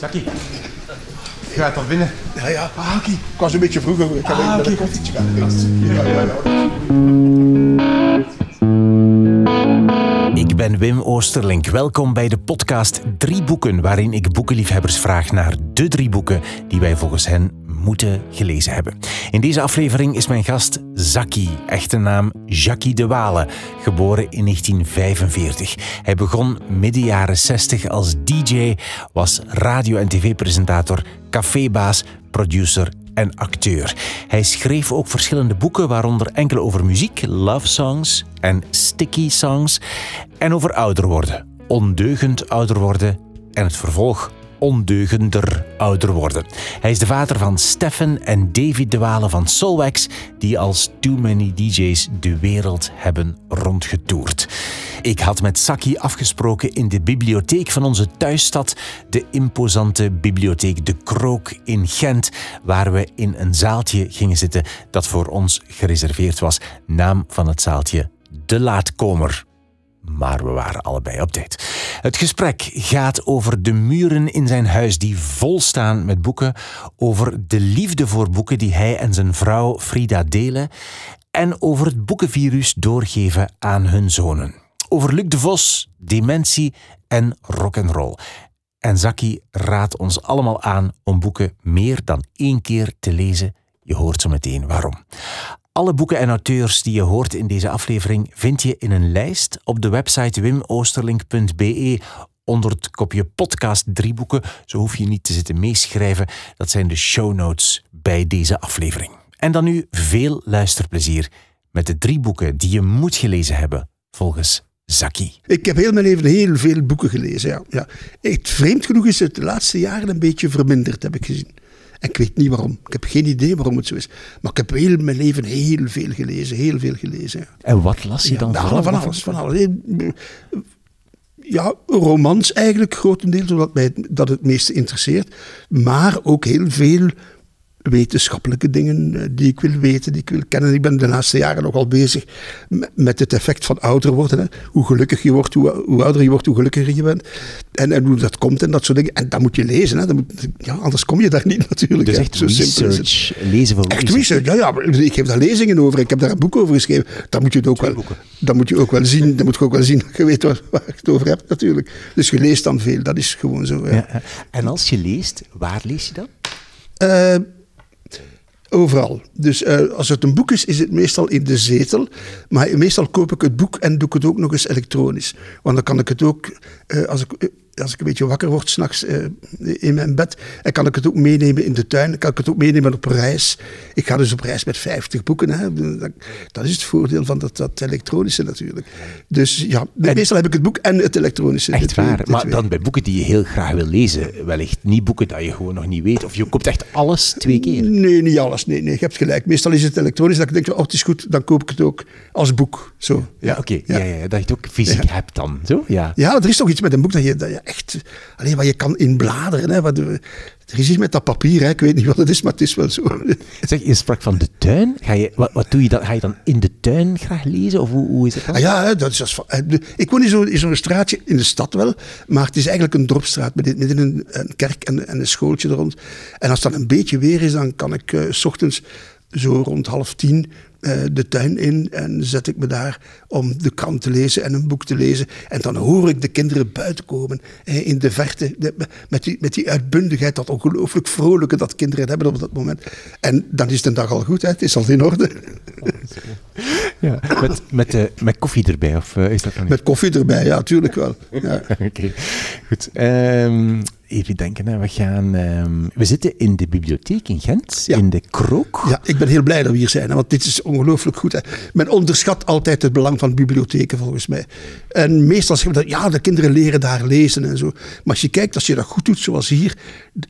Zaki, je gaat al binnen. Ja, ja. Ah, oké. Ik was een beetje vroeger. Ik heb Ah, een koffietje gehad. Ja, ja, ja. Ik ben Wim Oosterlink. Welkom bij de podcast Drie Boeken, waarin ik boekenliefhebbers vraag naar de drie boeken die wij volgens hen moeten gelezen hebben. In deze aflevering is mijn gast Zaki, echte naam Jackie de Wale, geboren in 1945. Hij begon midden jaren 60 als DJ, was radio- en tv-presentator, cafébaas, producer en acteur. Hij schreef ook verschillende boeken, waaronder enkele over muziek, love songs en sticky songs, en over ouder worden, ondeugend ouder worden en het vervolg ondeugender ouder worden. Hij is de vader van Stefan en David de Wale van Solwax, die als Too Many DJ's de wereld hebben rondgetoerd. Ik had met Saki afgesproken in de bibliotheek van onze thuisstad, de imposante bibliotheek De Krook in Gent, waar we in een zaaltje gingen zitten dat voor ons gereserveerd was. Naam van het zaaltje De Laatkomer maar we waren allebei op tijd. Het gesprek gaat over de muren in zijn huis die vol staan met boeken, over de liefde voor boeken die hij en zijn vrouw Frida delen en over het boekenvirus doorgeven aan hun zonen. Over Luc de Vos, dementie en rock'n'roll. En Zaki raadt ons allemaal aan om boeken meer dan één keer te lezen. Je hoort zo meteen waarom. Alle boeken en auteurs die je hoort in deze aflevering vind je in een lijst op de website wimoosterlink.be onder het kopje podcast drie boeken. Zo hoef je niet te zitten meeschrijven. Dat zijn de show notes bij deze aflevering. En dan nu veel luisterplezier met de drie boeken die je moet gelezen hebben volgens Zaki. Ik heb heel mijn leven heel veel boeken gelezen. Ja. Ja. Echt, vreemd genoeg is het de laatste jaren een beetje verminderd, heb ik gezien. Ik weet niet waarom. Ik heb geen idee waarom het zo is. Maar ik heb heel mijn leven heel veel gelezen. Heel veel gelezen. Ja. En wat las je dan Ja, vooral? van alles, van alles. Ja, romans eigenlijk grotendeels, omdat mij dat het meeste interesseert. Maar ook heel veel wetenschappelijke dingen eh, die ik wil weten, die ik wil kennen. Ik ben de laatste jaren nogal bezig met- het effect van ouder worden. Hè. Hoe gelukkig je wordt, hoe, hoe ouder je wordt, hoe gelukkiger je bent. En, en hoe dat komt en dat soort dingen. En dat moet je lezen. Hè. Dat moet, ja, anders kom je daar niet natuurlijk. Dus echt Zo research, lezen voor Echt research, ja, ja. Ik geef daar lezingen over. Ik heb daar een boek over geschreven. Dan moet je het ook, wel, dan moet je ook wel zien. Dan moet je ook wel zien dat je weet waar, waar je het over hebt, natuurlijk. Dus je leest dan veel. Dat is gewoon zo. Ja. Ja, ja. En als je leest, waar lees je dan? Eh, overal. Dus eh, als het een boek is, is het meestal in de zetel. Maar meestal koop ik het boek en doe ik het ook nog eens elektronisch. Want dan kan ik het ook, eh, als, ik, eh, als ik een beetje wakker word s'nachts uh, in mijn bed, en kan ik het ook meenemen in de tuin. Dan kan ik het ook meenemen op reis. Ik ga dus op reis met 50 boeken. Hè. Dat, is het voordeel van dat, dat elektronische natuurlijk. Dus ja, meestal heb ik het boek en het elektronische. Echt twee- waar. Maar twee. dan bij boeken die je heel graag wil lezen, wellicht niet boeken dat je gewoon nog niet weet. Of je koopt echt alles twee keer. Nee, niet alles. Nee, nee, je hebt gelijk. Meestal is het elektronisch dat ik denk, oh, het is goed, dan koop ik het ook als boek. Zo. Ja, oké. Ja. Ja, dat je het ook fysiek Ja. hebt dan. Zo? Ja. Ja, er is toch iets met een boek dat je, dat je echt... Alleen wat je kan inbladeren. Hè, wat, er is iets met dat papier. Hè, ik weet niet wat het is, maar het is wel zo. Zeg, je sprak van de tuin. Ga je, wat, wat doe je dan? Ga je dan in de tuin graag lezen? Of hoe, hoe is het dan? Ah, ja, dat is als, eh, ik woon in zo'n straatje in de stad wel, maar het is eigenlijk een dorpstraat met midden een, een kerk en, en een schooltje er rond. En als dan een beetje weer is, dan kan ik eh, s ochtends zo rond half tien de tuin in en zet ik me daar om de krant te lezen en een boek te lezen. En dan hoor ik de kinderen buiten komen eh, in de verte, de- met, die, met die uitbundigheid, dat ongelooflijk vrolijke dat kinderen hebben op dat moment. En dan is de dag al goed, hè? het is al in orde. Ja. Met, met, eh, met koffie erbij? Of eh, is dat dan niet? Met koffie erbij, ja, tuurlijk wel. Ja. Oké, goed. Ehm, even denken, hè. we gaan... ehm, we zitten in de bibliotheek in Gent, Ja. in de Krook. Ja, ik ben heel blij dat we hier zijn, hè, want dit is ongelooflijk goed. Hè. Men onderschat altijd het belang van bibliotheken, volgens mij. En meestal zeggen we dat, ja, de kinderen leren daar lezen en zo. Maar als je kijkt, als je dat goed doet, zoals hier,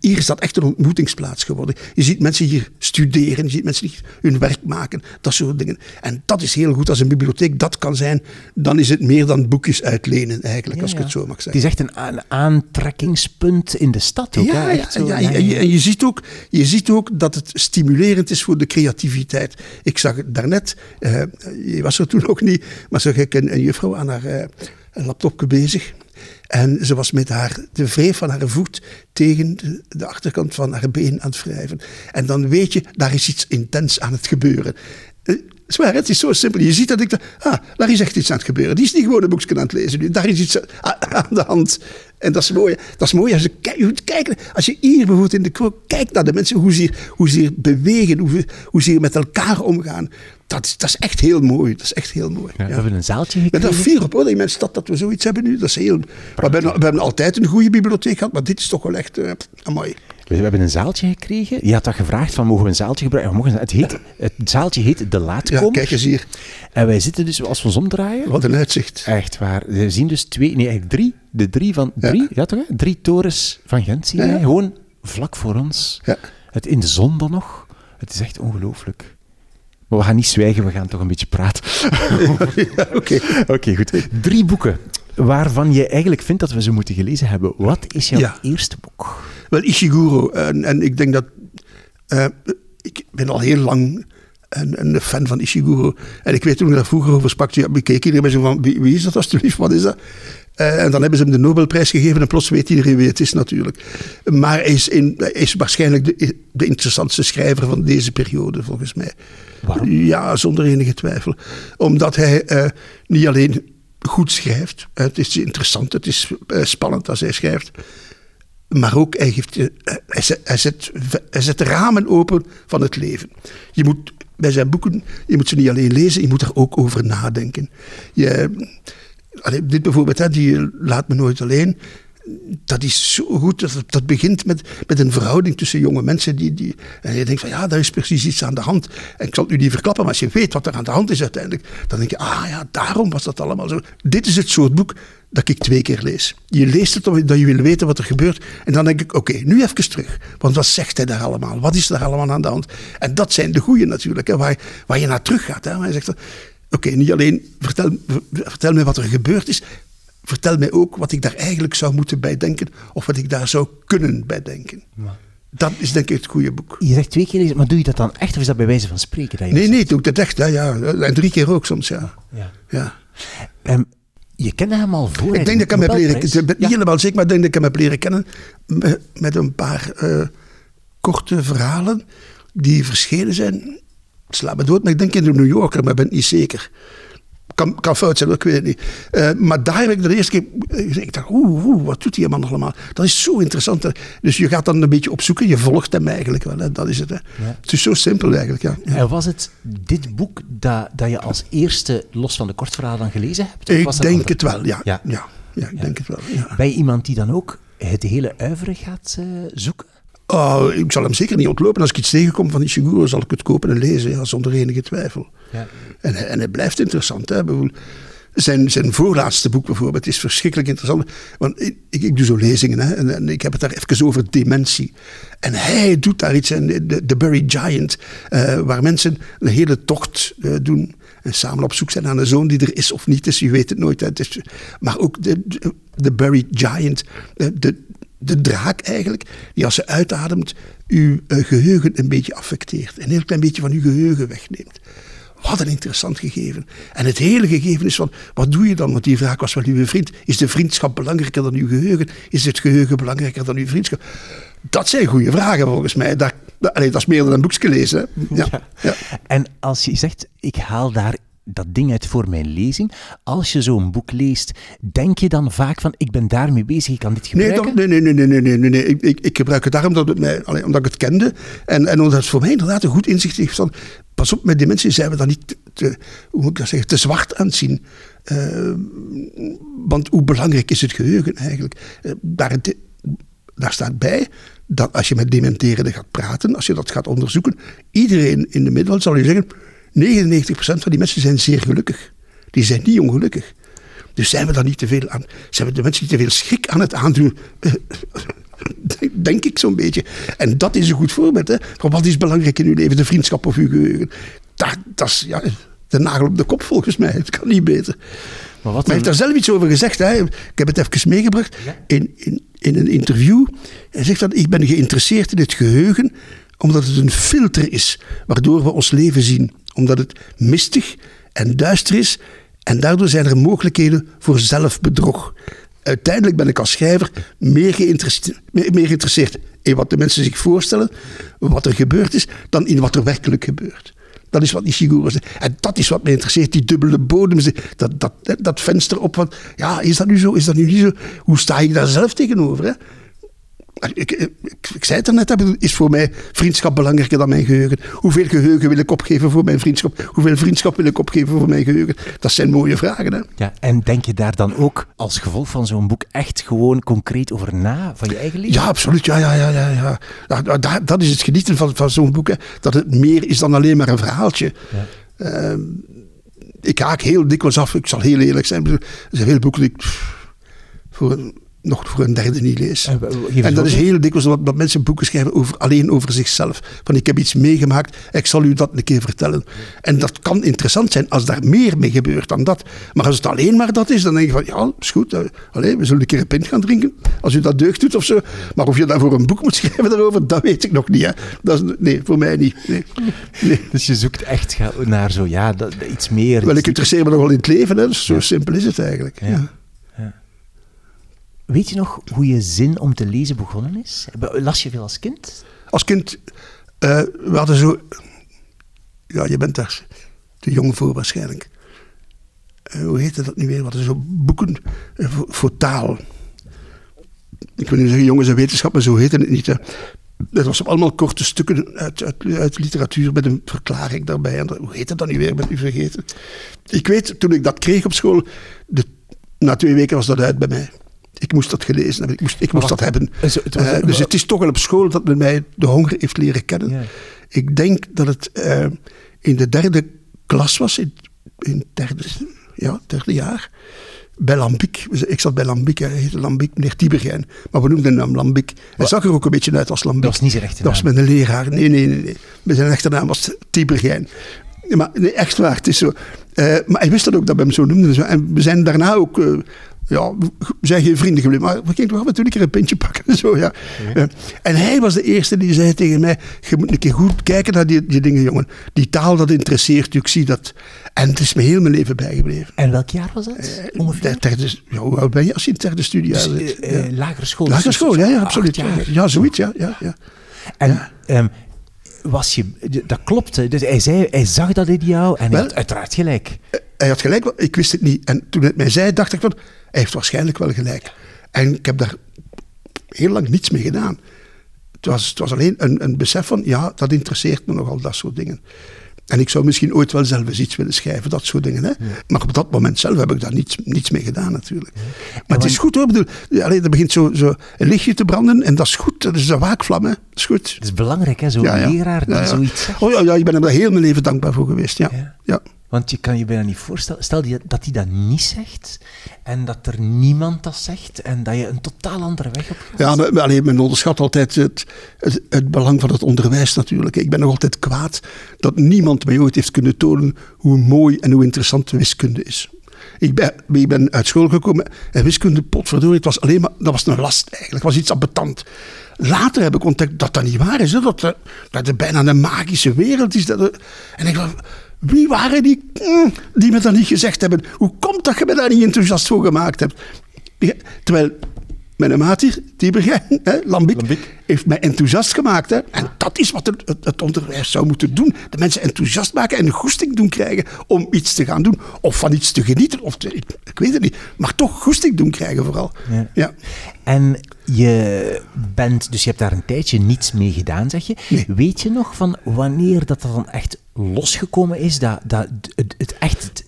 hier is dat echt een ontmoetingsplaats geworden. Je ziet mensen hier studeren, je ziet mensen hier hun werk maken, dat soort dingen. En dat is heel goed. Als een bibliotheek dat kan zijn, dan is het meer dan boekjes uitlenen, eigenlijk, als ik het zo mag Het zeggen. is echt een, aantrekkingspunt in de stad ook. Ja, Echt zo, ja, en je, ziet ook, je ziet ook dat het stimulerend is voor de creativiteit. Ik zag het daarnet, eh, je was er toen ook niet, maar zag ik een, een juffrouw aan haar laptopje bezig. En ze was met haar, de wreef van haar voet tegen de, de, achterkant van haar been aan het wrijven. En dan weet je, daar is iets intens aan het gebeuren. Uh, zwaar, het is zo simpel. Je ziet dat ik, ah, daar is echt iets aan het gebeuren. Die is niet gewoon een boekje aan het lezen nu. Daar is iets aan de hand. En dat is mooi. Dat is mooi als je, kijkt, als je hier bijvoorbeeld in de kroeg kijkt naar de mensen, hoe ze hier, hoe ze hier bewegen, hoe, hoe ze hier met elkaar omgaan. Dat is, dat is echt heel mooi. Dat is echt heel mooi. Ja, We hebben een zaaltje gekregen. Ik ben daar fier op hoor, in mijn stad dat we zoiets hebben nu. Dat is heel... We hebben, we hebben, altijd een goede bibliotheek gehad, maar dit is toch wel echt uh, mooi. We hebben een zaaltje gekregen. Je had dat gevraagd van mogen we een zaaltje gebruiken? Mogen het, heet, het zaaltje heet De Laatkom. Ja, kijk eens hier. En wij zitten dus, als we ons omdraaien... Wat een uitzicht. Echt waar. We zien dus twee, nee eigenlijk drie, de drie van, drie, ja, ja toch hè? Drie torens van Gent zien wij. Gewoon vlak voor ons. Ja. Het in de zon dan nog. Het is echt ongelooflijk. Maar we gaan niet zwijgen, we gaan toch een beetje praten. Oké, okay. goed. Drie boeken waarvan je eigenlijk vindt dat we ze moeten gelezen hebben. Wat is jouw Ja. eerste boek? Wel, Ishiguro. En, en ik denk dat... eh, ik ben al heel lang een, een fan van Ishiguro. En ik weet toen ik daar vroeger over sprak, ja, keek iedereen zo van, wie, wie is dat alsjeblieft, wat is dat? Eh, en dan hebben ze hem de Nobelprijs gegeven en plots weet iedereen wie het is natuurlijk. Maar hij is, in, hij is waarschijnlijk de, de interessantste schrijver van deze periode, volgens mij. Waarom? Ja, zonder enige twijfel. Omdat hij eh, niet alleen goed schrijft, het is interessant, het is spannend als hij schrijft, maar ook hij, geeft, je- hij, zet, hij, zet, hij zet ramen open van het leven. Je moet bij zijn boeken, je moet ze niet alleen lezen, je moet er ook over nadenken. Je, dit bijvoorbeeld, die Laat me nooit alleen. Dat is zo goed. Dat, dat begint met, met een verhouding tussen jonge mensen. Die, die, en je denkt van ja, daar is precies iets aan de hand. En ik zal het nu niet verklappen, maar als je weet wat er aan de hand is uiteindelijk, dan denk je, ah ja, daarom was dat allemaal zo. Dit is het soort boek dat ik twee keer lees. Je leest het omdat je wil weten wat er gebeurt. En dan denk ik, oké, nu even terug. Want wat zegt hij daar allemaal? Wat is er allemaal aan de hand? En dat zijn de goeie natuurlijk, hè, waar, waar je naar terug gaat. Hè, waar je zegt, oké, niet alleen vertel, vertel mij wat er gebeurd is, vertel mij ook wat ik daar eigenlijk zou moeten bij denken, of wat ik daar zou kunnen bij denken. Dat is denk ik het goede boek. Je zegt twee keer lezen, maar doe je dat dan echt of is dat bij wijze van spreken? Dat je Nee, nee, doe ik dat echt. Hè, ja. En drie keer ook soms, ja. Ja. ja. Ehm, je kende hem al voor. Ik denk dat ik hem heb leren Nobelprijs. Ik ben niet helemaal zeker, maar ik denk dat ik hem heb leren kennen met, een paar eh, korte verhalen die verschenen zijn. Sla me dood, maar ik denk in de New Yorker, maar ik ben het niet zeker. Kan, kan fout zijn, ik weet het niet. Eh, maar daar heb ik de eerste keer gezegd, ik dacht, oeh, oeh, wat doet die man allemaal? Dat is zo interessant. Dus je gaat dan een beetje opzoeken, je volgt hem eigenlijk wel. Hè. Dat is het. Hè. Het is zo simpel eigenlijk, ja. ja. En was het dit boek dat, dat je als eerste, los van de kortverhalen, dan gelezen hebt? Of Ik dat denk het wel, ja. Ja. Ja, ik denk het wel. Ben je iemand die dan ook het hele uiveren gaat eh, zoeken? Oh, ik zal hem zeker niet ontlopen. Als ik iets tegenkom van Ishiguro, zal ik het kopen en lezen, ja, zonder enige twijfel. Ja. En, hij- en hij blijft interessant. Hè? Zijn, zijn voorlaatste boek bijvoorbeeld is verschrikkelijk interessant. Want ik, ik, ik doe zo lezingen hè, en, en ik heb het daar even over dementie. En hij doet daar iets, en de, de Buried Giant, eh, waar mensen een hele tocht eh, doen. En samen op zoek zijn naar een zoon die er is of niet is. Je weet het nooit. Hè. Het is, maar ook de, de, de Buried Giant, eh, de, de draak eigenlijk, die als ze uitademt, uw eh, geheugen een beetje affecteert. Een heel klein beetje van uw geheugen wegneemt. Wat een interessant gegeven. En het hele gegeven is van, wat doe je dan? Want die vraag was wel uw vriend. Is de vriendschap belangrijker dan uw geheugen? Is het geheugen belangrijker dan uw vriendschap? Dat zijn goede vragen volgens mij. Daar, dat, dat is meer dan een boekje lezen. Ja. Ja. En als je zegt, ik haal daar dat ding uit voor mijn lezing. Als je zo'n boek leest, denk je dan vaak van, ik ben daarmee bezig, ik kan dit Nee, gebruiken? dan, nee, nee, nee, nee, nee, nee, nee. Ik, ik, ik gebruik het daarom omdat, het mij, omdat ik het kende. En, en omdat het voor mij inderdaad een goed inzicht heeft van... Pas op, met dementie zijn we dan niet te, te- hoe moet ik dat zeggen, te zwart aan het zien. Eh, want hoe belangrijk is het geheugen eigenlijk? Eh, daar, daar staat bij dat als je met dementerenden gaat praten, als je dat gaat onderzoeken, iedereen in de middel zal je zeggen, 99% van die mensen zijn zeer gelukkig. Die zijn niet ongelukkig. Dus zijn we dan niet te veel aan, zijn we de mensen niet te veel schrik aan het aandoen? Denk ik zo'n beetje. En dat is een goed voorbeeld. Hè? Van wat is belangrijk in uw leven? De vriendschap of uw geheugen? Dat, dat is ja, de nagel op de kop volgens mij. Het kan niet beter. Maar wat Maar hij heeft daar zelf iets over gezegd. Hè. Ik heb het even meegebracht in, in, in een interview. Hij zegt dat ik ben geïnteresseerd in het geheugen omdat het een filter is waardoor we ons leven zien. Omdat het mistig en duister is en daardoor zijn er mogelijkheden voor zelfbedrog. uiteindelijk ben ik als schrijver meer geïnteresseerd, in wat de mensen zich voorstellen, wat er gebeurd is, dan in wat er werkelijk gebeurt. Dat is wat Ishiguro zegt. En dat is wat mij interesseert, die dubbele bodem, dat, dat, dat venster op ja, is dat nu zo, is dat nu niet zo? Hoe sta ik daar zelf tegenover? Hè? Ik, ik, ik, zei het er net, is voor mij vriendschap belangrijker dan mijn geheugen. Hoeveel geheugen wil ik opgeven voor mijn vriendschap? Hoeveel vriendschap wil ik opgeven voor mijn geheugen? Dat zijn mooie vragen. Hè? Ja, en denk je daar dan ook als gevolg van zo'n boek echt gewoon concreet over na, van je eigen leven? Ja, absoluut. Ja, ja, ja, ja, ja. ja dat, dat is het genieten van, van zo'n boek. Hè. Dat het meer is dan alleen maar een verhaaltje. Ja. Uh, ik haak heel dikwijls af. Ik zal heel eerlijk zijn. Er zijn veel boeken die ik... voor nog voor een derde niet lees. En, dat is heel dikwijls wat, wat mensen boeken schrijven over, alleen over zichzelf. Van ik heb iets meegemaakt, ik zal u dat een keer vertellen. En dat kan interessant zijn als daar meer mee gebeurt dan dat. Maar als het alleen maar dat is, dan denk je van ja, is goed. Uh, we zullen een keer een pint gaan drinken. Als u dat deugd doet of zo. Maar of je daarvoor een boek moet schrijven daarover, dat weet ik nog niet. Hè. Dat is, nee, voor mij niet. Nee. Nee. Dus je zoekt echt naar zo, ja, dat, iets meer. Wel, ik interesseer me nog wel in het leven. Hè. Dus zo simpel is het eigenlijk. ja. Weet je nog hoe je zin om te lezen begonnen is? Las je veel als kind? Als kind, uh, we hadden zo... Ja, je bent daar te jong voor waarschijnlijk. Uh, hoe heette dat nu weer? We hadden zo boeken uh, voor, taal. Ik wil niet zeggen jongens en wetenschap, maar zo heette het niet. Hè. Dat was allemaal korte stukken uit, uit, uit, literatuur met een verklaring daarbij. Hoe heet dat nu weer? Ik ben u vergeten. Ik weet, toen ik dat kreeg op school, de, na twee weken was dat uit bij mij. Ik moest dat gelezen hebben, ik moest, ik moest dat hebben. Uh, dus het is toch wel op school dat men mij de honger heeft leren kennen. Ik denk dat het uh, in de derde klas was, in, in derde, ja, derde jaar. Bij Lambiek. Ik zat bij Lambiek, hij heette Lambiek, meneer Tiebergijn. Maar we noemden hem Lambiek. Hij zag er ook een beetje uit als Lambiek. Dat was niet zijn echte naam? Dat was mijn leraar. Nee, nee, nee. nee. Zijn echte naam was Tiebergijn. Maar nee, echt waar, het is zo. Uh, maar hij wist dat ook, dat we hem zo noemden. En we zijn daarna ook uh, ja, we zijn geen vrienden gebleven, maar we gingen toch af en toe een keer een pintje pakken. En, zo, ja. en hij was de eerste die zei tegen mij, je moet een keer goed kijken naar die, die dingen, jongen. Die taal, dat interesseert je, ik zie dat. En het is me heel mijn leven bijgebleven. En welk jaar was dat? Uh, derde, ja, hoe oud ben je als je in het derde studiejaar dus, zit? Uh, lagere school. Lagere dus school, ja, ja absoluut. Ja, ja, zoiets, ja. ja, ja. En um, was je, dat klopte. Dus hij, zei, hij zag dat in jou en hij had uiteraard gelijk. Hij had gelijk, ik wist het niet. En toen het mij zei, dacht ik van, hij heeft waarschijnlijk wel gelijk. En ik heb daar heel lang niets mee gedaan. Het was, het was alleen een, een besef van, ja, dat interesseert me nogal, dat soort dingen. En ik zou misschien ooit wel zelf eens iets willen schrijven, dat soort dingen. Hè? Maar op dat moment zelf heb ik daar niets, niets mee gedaan natuurlijk. Maar het is goed hoor. Bedoel, alleen, er begint zo, zo een lichtje te branden en dat is goed. Dat is een waakvlam. Hè? Dat is goed. Het is belangrijk, hè? zo'n ja, leraar die zoiets zegt. Oh ja, ja, ik ben er heel mijn leven dankbaar voor geweest. Ja. ja. Want je kan je bijna niet voorstellen. Stel dat hij dat niet zegt en dat er niemand dat zegt en dat je een totaal andere weg op gaat. Ja, alleen, men onderschat altijd het, het, belang van het onderwijs natuurlijk. Ik ben nog altijd kwaad dat niemand mij ooit heeft kunnen tonen hoe mooi en hoe interessant wiskunde is. Ik ben, ik ben uit school gekomen en wiskunde, potverdorie, het was alleen maar, dat was een last eigenlijk. Het was iets ambetant. Later heb ik ontdekt dat dat niet waar is. Hè? Dat, dat het bijna een magische wereld is. Dat, en ik wie waren die mm, die me dat niet gezegd hebben? Hoe komt dat je me daar niet enthousiast voor gemaakt hebt? Terwijl mijn maat Tiebergijn, Lambiek, heeft mij enthousiast gemaakt. Hè? En dat is wat het, het, onderwijs zou moeten doen. De mensen enthousiast maken en een goesting doen krijgen om iets te gaan doen. Of van iets te genieten. Of ik, ik, weet het niet. Maar toch goesting doen krijgen vooral. Ja. ja. En je bent, dus je hebt daar een tijdje niets mee gedaan, zeg je. Weet je nog van wanneer dat dan echt losgekomen is? Dat, dat, het, het echt het,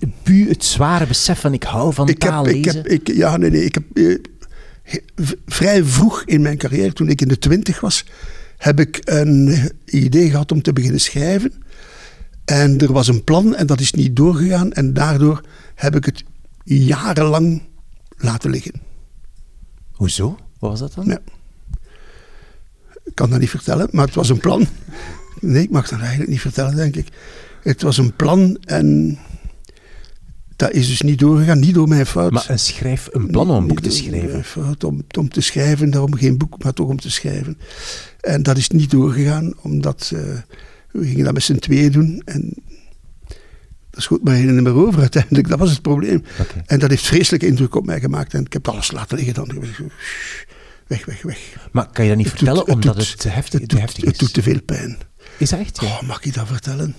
het zware besef van ik hou van ik taal heb, lezen? Ik heb, ik, ja, nee, nee. Ik heb, eh, vrij vroeg in mijn carrière, toen ik in de twintig was, heb ik een idee gehad om te beginnen schrijven. En er was een plan en dat is niet doorgegaan. En daardoor heb ik het jarenlang laten liggen. Hoezo? Wat was dat dan? Ja. Ik kan dat niet vertellen, maar het was een plan. Nee, ik mag dat eigenlijk niet vertellen, denk ik. Het was een plan en dat is dus niet doorgegaan, niet door mijn fout. Maar een schrijf een plan om een boek te schrijven? fout om, om te schrijven, daarom geen boek, maar toch om te schrijven. En dat is niet doorgegaan, omdat uh, we gingen dat met z'n tweeën doen. En schoot mij niet meer over uiteindelijk. Dat was het probleem. En dat heeft vreselijke indruk op mij gemaakt. En ik heb alles laten liggen dan. Weg, weg, weg. Maar kan je dat niet Het vertellen doet- omdat doet- het te heftig, het te doet, heftig het is? doet te veel pijn. Is dat echt? Ja? Oh, mag ik dat vertellen?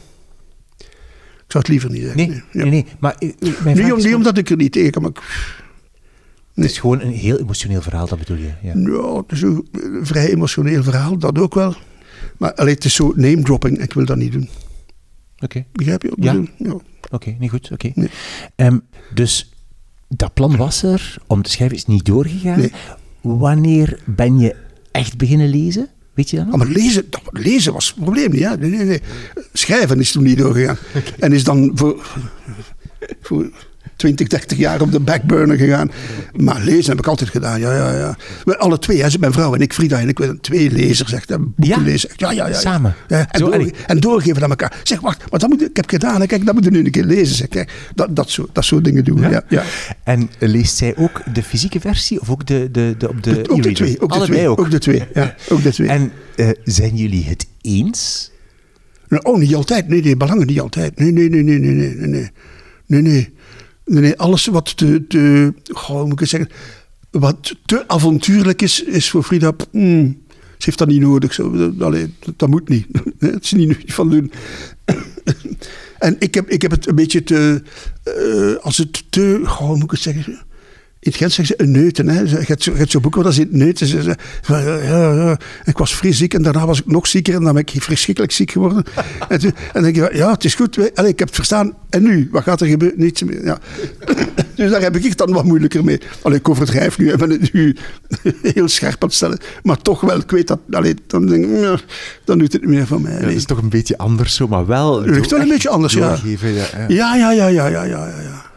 Ik zou het liever niet zeggen. nee, Ja. nee, nee. Maar eh, Niet, om, omdat ik er niet tegen maar ik- Het is gewoon een heel emotioneel verhaal, dat bedoel je? Ja. ja, het is een vrij emotioneel verhaal, dat ook wel. Maar allee, het is zo name dropping, ik wil dat niet doen. Oké, Begrijp je Ja. Ja. oké, niet goed. Oké. Nee. Ehm, dus dat plan was er om te schrijven, is niet doorgegaan. Nee. Wanneer ben je echt beginnen lezen? Weet je dat nog? Ah, maar lezen, dat, lezen was het probleem niet. Hè? Nee, nee, nee. Schrijven is toen niet doorgegaan. En is dan voor, voor 20, 30 jaar op de backburner gegaan. Maar lezen heb ik altijd gedaan. Ja, ja, ja. We alle twee, hè, mijn vrouw en ik, Frida en ik, we twee lezers. Echt, hè, boeken lezen. Ja, ja, ja, ja. Samen? Ja, en, Zo, en doorgeven aan elkaar. Zeg, wacht, maar dat moet, ik heb gedaan. Hè. Kijk, dat moet je nu een keer lezen. Zeg. Kijk, dat, dat, soort, dat soort dingen doen. Ja? Ja, En leest zij ook de fysieke versie of ook de, de, de op de Ook de twee. Ook de Allebei twee. ook. Ook de twee. Ja, ook de twee. En eh, zijn jullie het eens? Nou, Oh, niet altijd. Nee, nee, belangen niet altijd. Nee, nee, nee, nee, nee, nee, nee, nee. Nee, nee. Alles wat te, te moet ik zeggen, wat te avontuurlijk is, is voor Frida, hmm, ze heeft dat niet nodig. Zo, allee, dat, moet niet. Het is niet van doen. En ik heb, ik heb het een beetje te, eh, als het te, goh, moet ik het zeggen, in het Gent zeggen ze een neuten. Hè. Je hebt zo- zo'n boek waar dat ze in neuten. Ze, ze, ja, ja, ja. Ik was vrij ziek en daarna was ik nog zieker en dan ben ik verschrikkelijk ziek geworden. en, toen, en dan denk je, ja, het is goed. Allee, ik heb het verstaan. En nu? Wat gaat er gebeuren? Niets meer. Ja. dus daar heb ik het dan wat moeilijker mee. Allee, ik overdrijf nu en ben het nu heel scherp aan het stellen. Maar toch wel, ik weet dat. Allee, dan denk ik, ja, dan doet het niet meer van mij. Ja, dat is toch een beetje anders zo, maar wel... Het ligt wel een beetje anders, ja. ja. ja. Ja, ja, ja, ja, ja,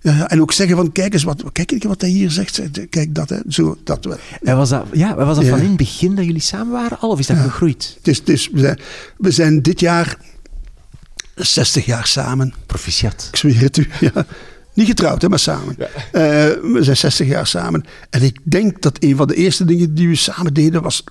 ja, ja. ja. Ja, ja, en ook zeggen van, kijk eens wat, kijk eens wat hij hier zegt. Zeg, Kijk dat, hè. Zo, dat wel. En was dat, ja, was dat Ja. van in het begin dat jullie samen waren al, of is dat gegroeid? Het is, het is, we, zijn, we zijn dit jaar 60 jaar samen. Proficiat. Ik zweer het u. Ja. Niet getrouwd, hè, maar samen. Eh, we zijn 60 jaar samen. En ik denk dat een van de eerste dingen die we samen deden was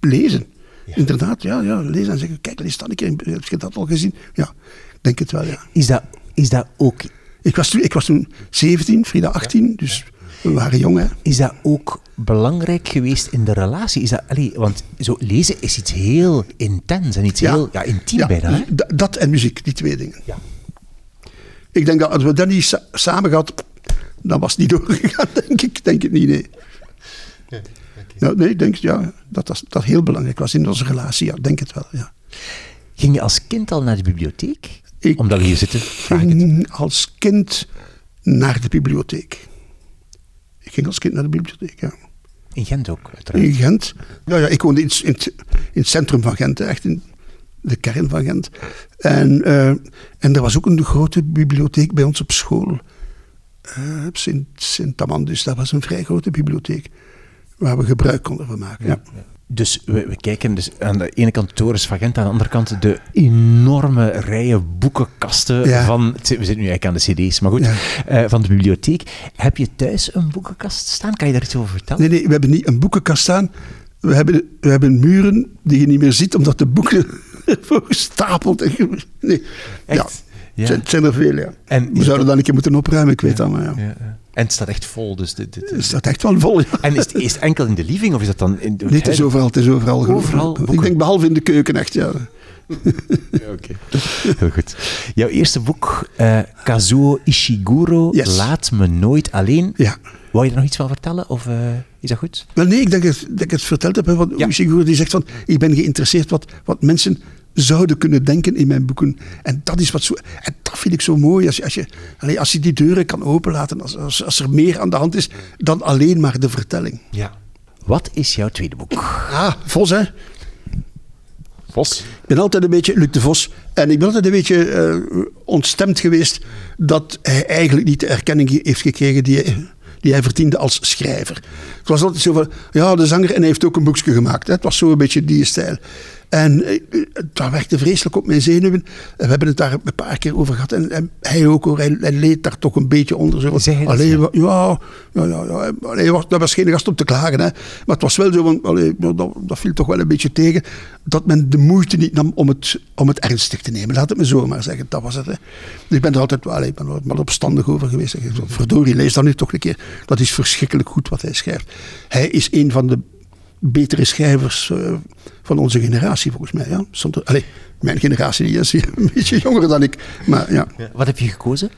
lezen. Inderdaad, ja, ja, lezen en zeggen: Kijk, lees dat een keer. Heb je dat al gezien? Ja, ik denk het wel, ja. Is dat, is dat ook Ik was toen, ik was toen 17, Frida 18, dus we waren jong, hè. Is dat ook belangrijk geweest in de relatie? Is dat, allee, want zo lezen is iets heel intens en iets heel ja, intiem Ja, bijna. Hè? Dat en muziek, die twee dingen. Ja. Ik denk dat als we dat niet sa- samen gehad, dan was het niet doorgegaan, denk ik. Denk het niet, nee. Ja, nee, ik denk ja, dat dat, dat heel belangrijk was in onze relatie. Ja, denk het wel, ja. Ging je als kind al naar de bibliotheek? Ik Omdat we hier zitten, vraag ik ging als kind naar de bibliotheek. Ik ging als kind naar de bibliotheek, ja. In Gent ook, uiteraard. In Gent. Ja, ja, ik woonde in, het- in, het- in het centrum van Gent, echt in de kern van Gent. En, eh, en er was ook een grote bibliotheek bij ons op school. Sint- Sint-Amandus, dat was een vrij grote bibliotheek. Waar we gebruik konden van maken. Ja. Dus we, we kijken dus aan de ene kant de torens van Gent, aan de andere kant de enorme rijen boekenkasten Ja. van... We zitten nu eigenlijk aan de cd's, maar goed. Ja. eh, van de bibliotheek. Heb je thuis een boekenkast staan? Kan je daar iets over vertellen? Nee, nee, we hebben niet een boekenkast staan. We hebben, we hebben muren die je niet meer ziet, omdat de boeken gestapeld Nee. Echt? Ja. Het, zijn, het zijn er veel, ja. En we zouden dan een keer moeten opruimen, ik weet dat, maar ja. En het staat echt vol, dus... Dit, dit, Het staat echt wel vol, ja. En is het, is het enkel in de living, of is dat dan in het Nee, het is overal, het is overal. ik. Denk behalve in de keuken, echt, ja. Ja, Oké, heel goed. Jouw eerste boek, eh, Kazuo Ishiguro, Yes. Laat me nooit alleen. Ja. Wou je er nog iets van vertellen, of eh, is dat goed? Wel nee, ik denk dat, dat ik het verteld heb. hè, Want Ja. Ishiguro die zegt van, ik ben geïnteresseerd wat, wat mensen zouden kunnen denken in mijn boeken. En dat is wat zo... En dat vind ik zo mooi. Als je, als je, als je die deuren kan openlaten, als, als, als er meer aan de hand is dan alleen maar de vertelling. Ja. Wat is jouw tweede boek? Ah, Vos, hè. Vos. Ik ben altijd een beetje Luc de Vos. En ik ben altijd een beetje eh, ontstemd geweest dat hij eigenlijk niet de erkenning heeft gekregen die hij, die hij verdiende als schrijver. Het was altijd zo van, ja, de zanger en hij heeft ook een boekje gemaakt. Hè. Het was zo een beetje die stijl. En eh, dat werkte vreselijk op mijn zenuwen. We hebben het daar een paar keer over gehad. En, en hij ook hoor, hij, hij, leed daar toch een beetje onder. Zo. Zeg dat, ja? ja, ja, ja. Allee, was, dat was geen gast om te klagen. Hè. Maar het was wel zo, van, allee, dat, dat viel toch wel een beetje tegen. Dat men de moeite niet nam om het, om het ernstig te nemen. Laat het me zo maar zeggen. Dat was het. Hè. Ik ben er altijd wel, allee, ik ben er maar opstandig over geweest. Ik Verdorie, lees dat nu toch een keer. Dat is verschrikkelijk goed wat hij schrijft. Hij is een van de betere schrijvers eh, van onze generatie, volgens mij. Ja. Mijn generatie die is een beetje jonger dan ik. Maar ja, Wat heb je gekozen?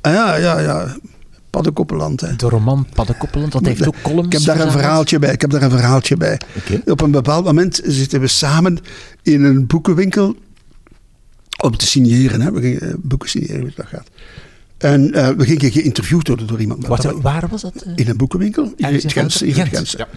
ah, ja, ja, ja. Paddenkoppeland. Hè. De roman Paddenkoppeland, dat heeft ook columns. Ik heb daar een verhaaltje bij. Ik heb daar een verhaaltje bij. Op een bepaald moment zitten we samen in een boekenwinkel om te signeren. Hè. We gingen eh, boeken signeren, hoe dat gaat. En eh, we gingen geïnterviewd worden door iemand. Dat- waar was dat? in een boekenwinkel. In Ergens in Gent. ja.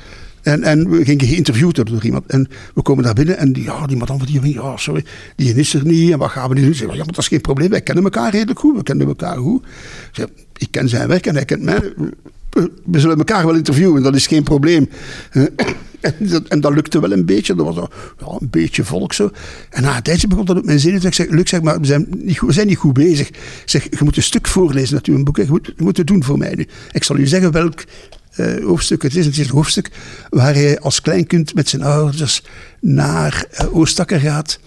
En, en we gingen geïnterviewd worden door iemand. En we komen daar binnen en die, ja, die madame van die ja, sorry, die is er niet. En wat gaan we nu doen? Ze zeggen, ja, maar dat is geen probleem. Wij kennen elkaar redelijk goed. We kennen elkaar goed. Zeg, ik ken zijn werk en hij kent mij. We zullen elkaar wel interviewen, dat is geen probleem. Eh, En dat, en dat lukte wel een beetje. Dat was ja, een beetje volk zo. En na een tijdje begon dat op mijn zin. Ik zeg, Luc, zeg maar, we zijn, niet goed, we zijn niet goed bezig. Zeg, je moet een stuk voorlezen uit uw boek. Je je moet het doen voor mij nu. Ik zal u zeggen welk eh, hoofdstuk het is. Het is een hoofdstuk waar hij als kleinkind met zijn ouders naar uh, Oostakker gaat.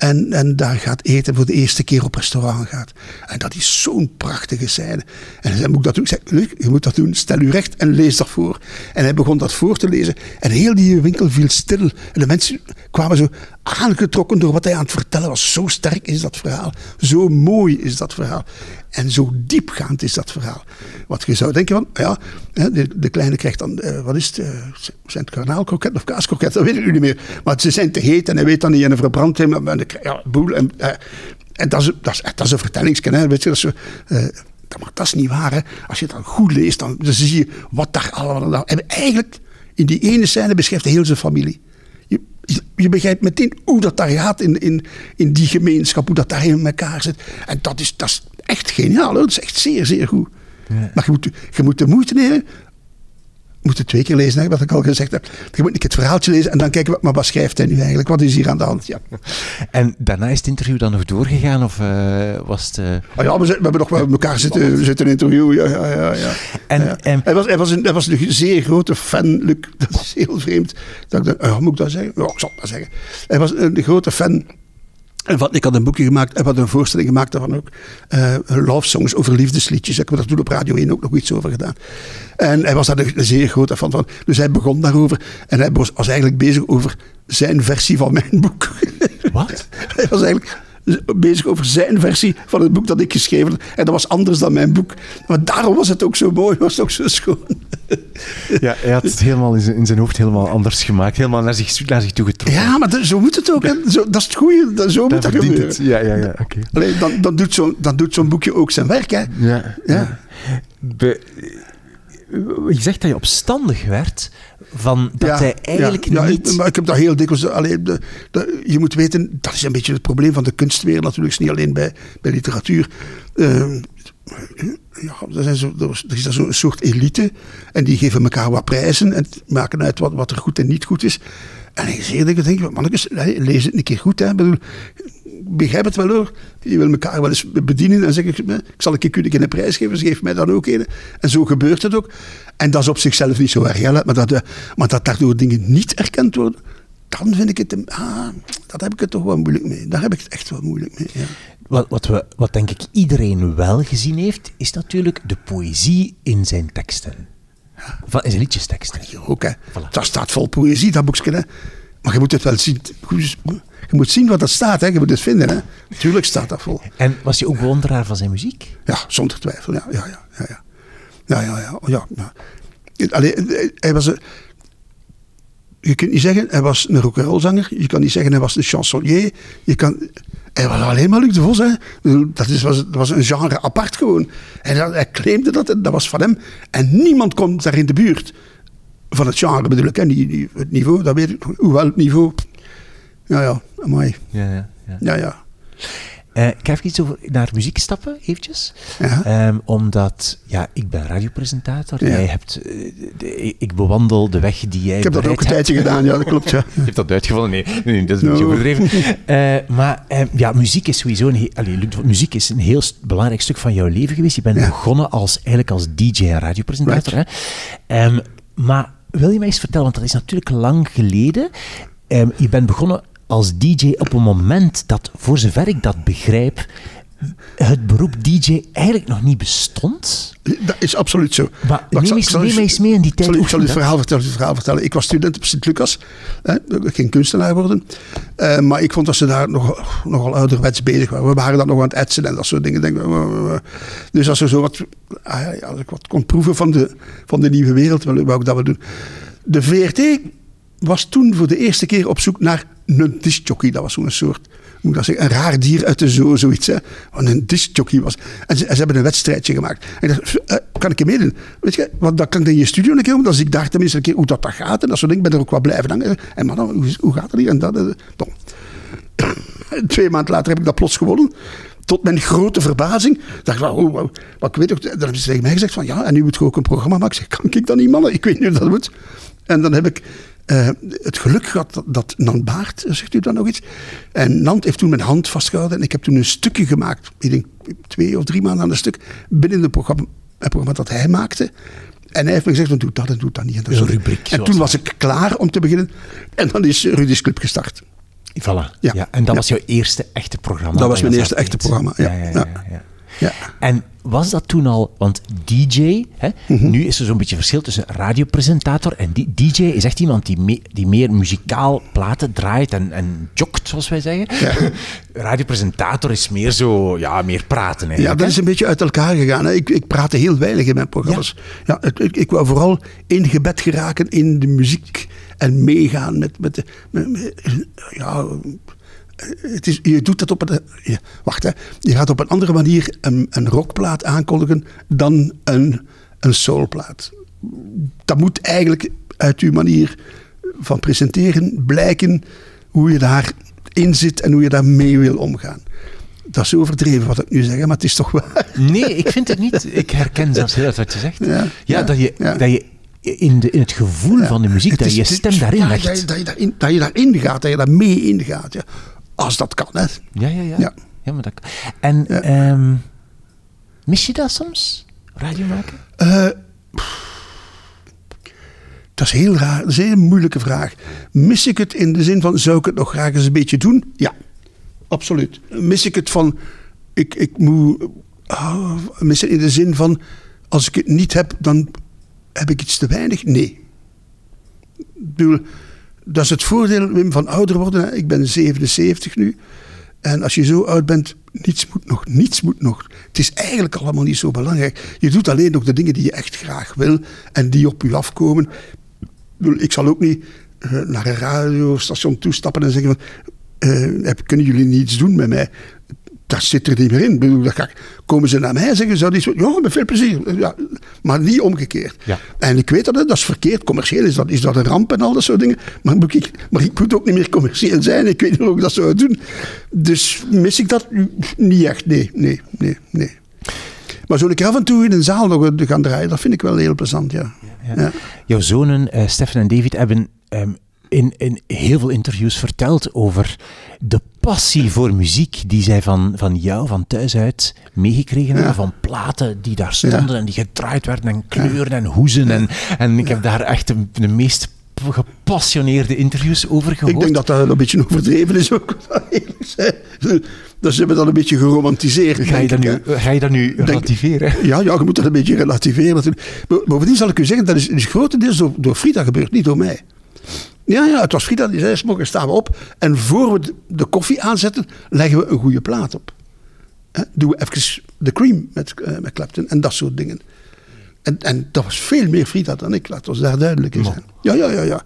En, en daar gaat eten voor de eerste keer op restaurant gaat. En dat is zo'n prachtige scène. En hij moet ik dat doen? Ik zei, je moet dat doen. Stel u recht en lees dat voor. En hij begon dat voor te lezen. En heel die winkel viel stil. En de mensen kwamen zo aangetrokken door wat hij aan het vertellen was. Zo sterk is dat verhaal. Zo mooi is dat verhaal. En zo diepgaand is dat verhaal. Wat je zou denken van, ja, de, de kleine krijgt dan, uh, wat is het, zijn het garnaalkroket of kaaskroket? Dat weet ik niet meer. Maar ze zijn te heet en hij weet dan niet en hij verbrandt hem. En, ja, boel. En, uh, en dat, is, dat, is, dat is een vertellingsken, weet je. Dat is, dat is niet waar, hè. Als je het dan goed leest, dan, dan zie je wat daar allemaal... En eigenlijk, in die ene scène beschrijft hij heel zijn familie. Je, begrijpt meteen hoe dat daar gaat in, in, in die gemeenschap, hoe dat daar in elkaar zit. En dat is, dat is echt geniaal, hoor. dat is echt zeer, zeer goed. Ja. Maar je moet, je moet de moeite nemen. Moet het twee keer lezen, hè, wat ik al gezegd heb. Je moet het verhaaltje lezen en dan kijken, maar wat schrijft hij nu eigenlijk? Wat is hier aan de hand? Ja. En daarna is het interview dan nog doorgegaan? Of uh, was het... Uh... Oh ja, we, we, hebben nog wel met elkaar zitten, zitten interviewen. Ja, ja, ja, ja. En, ja. En... Hij, was, hij, was een, hij was een zeer grote fan, Luc. Dat is heel vreemd. Dat ik dacht, oh, moet ik dat zeggen? Ja, ik zal het maar zeggen. Hij was een grote fan en wat, ik had een boekje gemaakt en wat een voorstelling gemaakt daarvan ook. Uh, love songs over liefdesliedjes. Ik heb daar toen op Radio 1 ook nog iets over gedaan. En hij was daar een, een zeer grote fan van. Dus hij begon daarover. En hij was, was eigenlijk bezig over zijn versie van mijn boek. Wat? hij was eigenlijk bezig over zijn versie van het boek dat ik geschreven had. En dat was anders dan mijn boek. Maar daarom was het ook zo mooi, was het ook zo schoon. Ja, hij had het helemaal in zijn, in zijn hoofd helemaal anders gemaakt. Helemaal naar zich, naar zich toe getrokken. Ja, maar zo moet het ook. Hè. Zo, dat is het goede. Dat, zo moet dat gebeuren. Het. Ja, ja, ja. Oké. Okay. Alleen, dan, dan doet zo'n zo boekje ook zijn werk. Hè. Ja. ja. ja. Be, je zegt dat je opstandig werd van dat ja, hij eigenlijk ja, niet... Ja, maar ik heb dat heel dikwijls... Allee, de, de, je moet weten, dat is een beetje het probleem van de kunstwereld natuurlijk. niet alleen bij, bij literatuur. Uh, ja, er, zijn zo, er is zo'n soort elite. En die geven elkaar wat prijzen. En maken uit wat, wat er goed en niet goed is. En ik zeg dat ik denk, mannetjes, lees het een keer goed. Hè. Ik bedoel, begrijp het wel hoor. Je wil elkaar wel eens bedienen en zeggen, ik zal een keer een prijs geven, ze geeft mij dan ook een. En zo gebeurt het ook. En dat is op zichzelf niet zo erg, hè, maar, dat, maar dat daardoor dingen niet erkend worden, dan vind ik het, ah, dat heb ik het toch wel moeilijk mee. Daar heb ik het echt wel moeilijk mee, ja. Wat, wat, we, wat denk ik iedereen wel gezien heeft, is natuurlijk de poëzie in zijn teksten. Van, in zijn liedjesteksten. Hier ook, hè. Voilà. Dat staat vol poëzie, dat boekje, hè. Maar je moet het wel zien. Je moet zien wat dat staat, hè. je moet het vinden. Hè. Natuurlijk staat dat vol. En was je ook bewonderaar van zijn muziek? Ja, zonder twijfel. Ja, ja, ja. ja, ja. Ja, ja, ja. ja, ja. Allee, hij was een, je kunt niet zeggen, hij was een rock'n'rollzanger. Je kan niet zeggen, hij was een chansonnier. Je kan, hij was alleen maar Luc de Vos. Hè. Dat, is, was, dat was een genre apart gewoon. En hij, hij claimde dat, dat was van hem. En niemand komt daar in de buurt. Van het genre bedoel ik. Hè. Het niveau, dat weet ik. Hoewel het niveau... Ja, ja, mooi. Ja, ja. ja. ja, ja. Eh, ik ga even iets over naar muziek stappen, eventjes. Ja. Ehm, omdat, ja, ik ben radiopresentator. Ja. Jij hebt, eh, de- ik bewandel de weg die jij Ik heb dat ook een hebt. tijdje gedaan, ja, dat klopt. Ja. Je hebt dat uitgevonden? Nee, nee, dat is No. overdreven. Eh, maar eh, ja, muziek is sowieso een, allee, muziek is een heel belangrijk stuk van jouw leven geweest. Je bent Ja. begonnen als, eigenlijk als DJ en radiopresentator. Hè? Ehm, maar wil je mij eens vertellen, want dat is natuurlijk lang geleden. Ehm, je bent begonnen als DJ op een moment dat, voor zover ik dat begrijp, het beroep DJ eigenlijk nog niet bestond. Dat is absoluut zo. Maar neem zal- eens- neem mee in die tijd. Zal, ik zal u het verhaal vertellen, het verhaal vertellen. Ik was student op Sint-Lucas. Ik ging kunstenaar worden. Eh, maar ik vond dat ze daar nog, nogal ouderwets bezig waren. We waren dan nog aan het etsen en dat soort dingen. Denk, eh, eh, dus als, er zo wat, ah als ik wat kon proeven van de, van de nieuwe wereld, wou ik dat wel doen. De VRT was toen voor de eerste keer op zoek naar een discjockey. Dat was zo'n soort, hoe dat zeggen, een raar dier uit de zoo, zoiets. Hè. Wat een discjockey was. En ze, ze hebben een wedstrijdje gemaakt. En ik dacht, eh, kan ik je meedoen? Weet je, want dan kan ik in je studio een keer doen. Dan zie ik daar tenminste een keer hoe dat, dat gaat. En dat soort dingen. Ik ben er ook wel blijven hangen. En man, hoe, hoe gaat het hier? En dat, bon. Twee maanden later heb ik dat plots gewonnen. Tot mijn grote verbazing. dacht ik, oh, wow. ik weet ook, dan hebben ze tegen mij gezegd van ja, en nu moet je ook een programma maken. Ik zeg, kan ik dat niet, mannen? Ik weet niet hoe dat moet. En dan heb ik eh, het geluk gehad dat, dat Nant Baart, zegt u dan nog iets? En Nant heeft toen mijn hand vastgehouden en ik heb toen een stukje gemaakt. Ik denk twee of drie maanden aan een stuk. Binnen het programma, het programma dat hij maakte. En hij heeft me gezegd, doe dat en doe dat niet. En, dat Een rubriek, en toen was ik klaar om te beginnen. En dan is Rudy's Club gestart. Voilà. Ja. Ja. en dat Ja. was jouw eerste echte programma. Dat was mijn eerste echte programma, ja. ja, ja, Ja. ja, ja. Ja. En was dat toen al, want DJ, hè, Mhm. nu is er zo'n beetje verschil tussen radiopresentator en DJ is echt iemand die, me- die meer muzikaal platen draait en, en jokt, zoals wij zeggen. Ja. Radiopresentator is meer zo, ja, meer praten Ja, dat hè? is een beetje uit elkaar gegaan. hè. Ik, ik praatte heel weinig in mijn programma's. Ja. ik, ik wou vooral ingebed geraken in de muziek en meegaan met... met, de, met- met- ja, het is, je doet dat op een... wacht, hè. Je gaat op een andere manier een, een rockplaat aankondigen dan een, een soulplaat. Dat moet eigenlijk uit uw manier van presenteren blijken hoe je daarin zit en hoe je daarmee wil omgaan. Dat is overdreven wat ik nu zeg, maar het is toch waar. Nee, ik vind het niet. Ik herken zelfs heel erg wat je zegt. Ja, ja, dat, je, ja. dat je in, de, in het gevoel van de muziek, Het dat is- je stem daarin legt. Dat je, dat, je daarin, dat je daarin gaat, dat je daar mee ingaat. Ja. Als dat kan, hè. Ja, ja, ja. Ja. ja. maar dat, en Ja. ehm, mis je dat soms? Radio maken? Eh, dat is heel raar. Dat is een hele moeilijke vraag. Mis ik het in de zin van, zou ik het nog graag eens een beetje doen? Ja, absoluut. Mis ik het van, ik, ik moet... ah, mis het in de zin van, als ik het niet heb, dan heb ik iets te weinig? Nee. Ik bedoel, dat is het voordeel, Wim, van ouder worden. hè. Ik ben 77 nu. En als je zo oud bent, niets moet nog, niets moet nog. Het is eigenlijk allemaal niet zo belangrijk. Je doet alleen nog de dingen die je echt graag wil en die op je afkomen. Ik zal ook niet eh, naar een radiostation toestappen en zeggen van, eh, kunnen jullie niets doen met mij? Dat zit er niet meer in. Ik bedoel, dat komen ze naar mij en zeggen, zou die zo, ja, met veel plezier. Ja, maar niet omgekeerd. Ja. En ik weet dat, dat is verkeerd. Commercieel is dat, is dat een ramp en al dat soort dingen. Maar, ik, maar ik moet ook niet meer commercieel zijn. Ik weet niet hoe ik dat zou doen. Dus mis ik dat? Niet echt. Nee, nee, nee, nee. Maar zo een keer af en toe in een zaal nog te gaan draaien, dat vind ik wel heel plezant, ja. ja. Jouw zonen, eh Stefan en David, hebben ehm, in, in heel veel interviews verteld over de passie voor muziek die zij van, van jou, van thuis uit, meegekregen hebben. Van platen die daar stonden en die gedraaid werden en kleuren en hoezen. En, en ik heb daar echt de, de meest gepassioneerde interviews over gehoord. Ik denk dat dat een beetje overdreven is ook, eerlijk zijn. Dus ze hebben dat een beetje geromantiseerd. Ga je dat nu, ga je dat nu relativeren? Ja, ja, je moet dat een beetje relativeren. Bovendien zal ik u zeggen, dat is, is grotendeels door, door Frida gebeurd, niet door mij. Ja, ja, het was Frida die zei, staan we op en voor we de, koffie aanzetten, leggen we een goede plaat op. Hè, doen we even de cream met, eh, met Clapton en dat soort dingen. En, en dat was veel meer Frida dan ik, laat ons daar duidelijk in zijn. Ja, ja, ja, ja.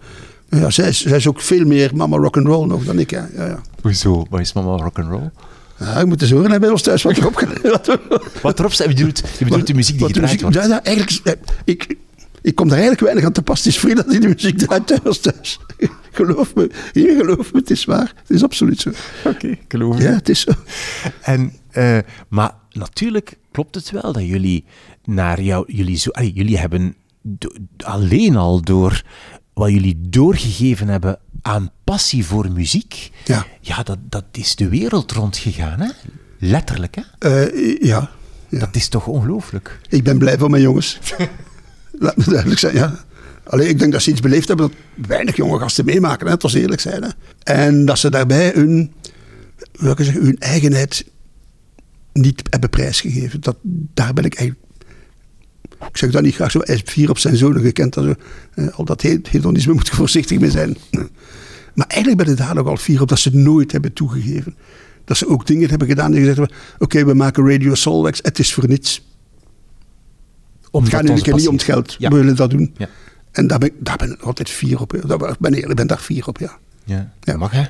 ja zij, is, zij is ook veel meer mama rock'n'roll nog dan ik. Ja, ja, ja. Hoezo? Wat is mama rock'n'roll? Ja, je moet eens horen bij ons thuis wat je op Wat erop staat, je bedoelt, je bedoelt de muziek die gedraaid muziek- wordt. Ja, ja, eigenlijk, eh, ik, ik kom daar eigenlijk weinig aan te pas. Het is vrij dat hij de muziek draait thuis thuis. geloof me. Hier, geloof me, het is waar. Het is absoluut zo. Oké, geloof Ja, het is zo. En, eh, maar natuurlijk klopt het wel dat jullie naar jou, jullie zo, allee, jullie hebben alleen al door wat jullie doorgegeven hebben aan passie voor muziek, Ja. ja dat, dat is de wereld rondgegaan, hè? Letterlijk, hè? Eh, ja. ja. Dat is toch ongelooflijk? Ik ben blij voor mijn jongens. Laat me duidelijk zijn, ja. Alleen ik denk dat ze iets beleefd hebben dat weinig jonge gasten meemaken, hè, was eerlijk zijn. Hè. En dat ze daarbij hun, ik zeggen, hun eigenheid niet hebben prijsgegeven. Dat, daar ben ik eigenlijk. Ik zeg dat niet graag zo. Hij is vier op zijn zonen gekend. Dat zo, eh, al dat he- hedonisme moet voorzichtig mee zijn. Maar eigenlijk ben ik daar nogal fier op dat ze nooit hebben toegegeven. Dat ze ook dingen hebben gedaan die gezegd hebben: Oké, we maken Radio Solwax, het is voor niets. Het gaat nu een keer niet om het geld. We willen dat doen. Ja. En daar ben, ik, daar ben ik altijd fier op. Daar ben ik ben daar fier op, ja. Ja, Ja. mag hè?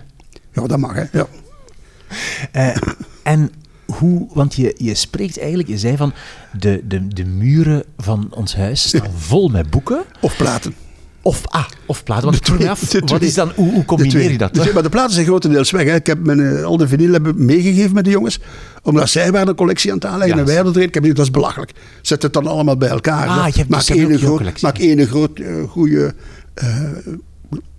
Ja, dat mag, hè. Ja. Eh, en hoe, want je, je spreekt eigenlijk, je zei van de, de, de muren van ons huis staan vol met boeken. Of platen. Of, ah, of platen. Want De ik vroeg me twee- af, de wat is dan, hoe, hoe combineer je dat? De twee, maar de platen zijn grotendeels weg. Hè. Ik heb mijn, eh, al de vinyl hebben meegegeven met de jongens. Omdat zij waren een collectie aan het aanleggen Ja. en wij hadden erin. Ik heb gezegd, dat is belachelijk. Zet het dan allemaal bij elkaar. Ah, hè. je hebt maak dus één groot, maak één groot, eh, goede eh,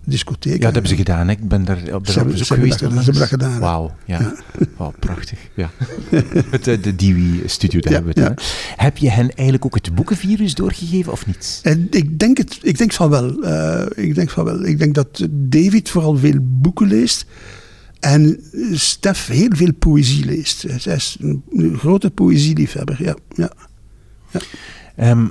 discotheek. Ja, dat hebben ze gedaan. Hè. Ik ben daar op de Ze hebben- hebben geweest. dat- ze hebben dat gedaan. Wauw, ja. Wauw, prachtig. Ja. Met de, de Dewey-studio, daar Ja, hebben we het. ja. Heb je hen eigenlijk ook het boekenvirus doorgegeven of niet? En ik denk, het, ik denk van wel. Eh, ik denk van wel. Ik denk dat David vooral veel boeken leest. En Stef heel veel poëzie leest. Hij is een, grote poëzieliefhebber. Ja, ja. Ehm,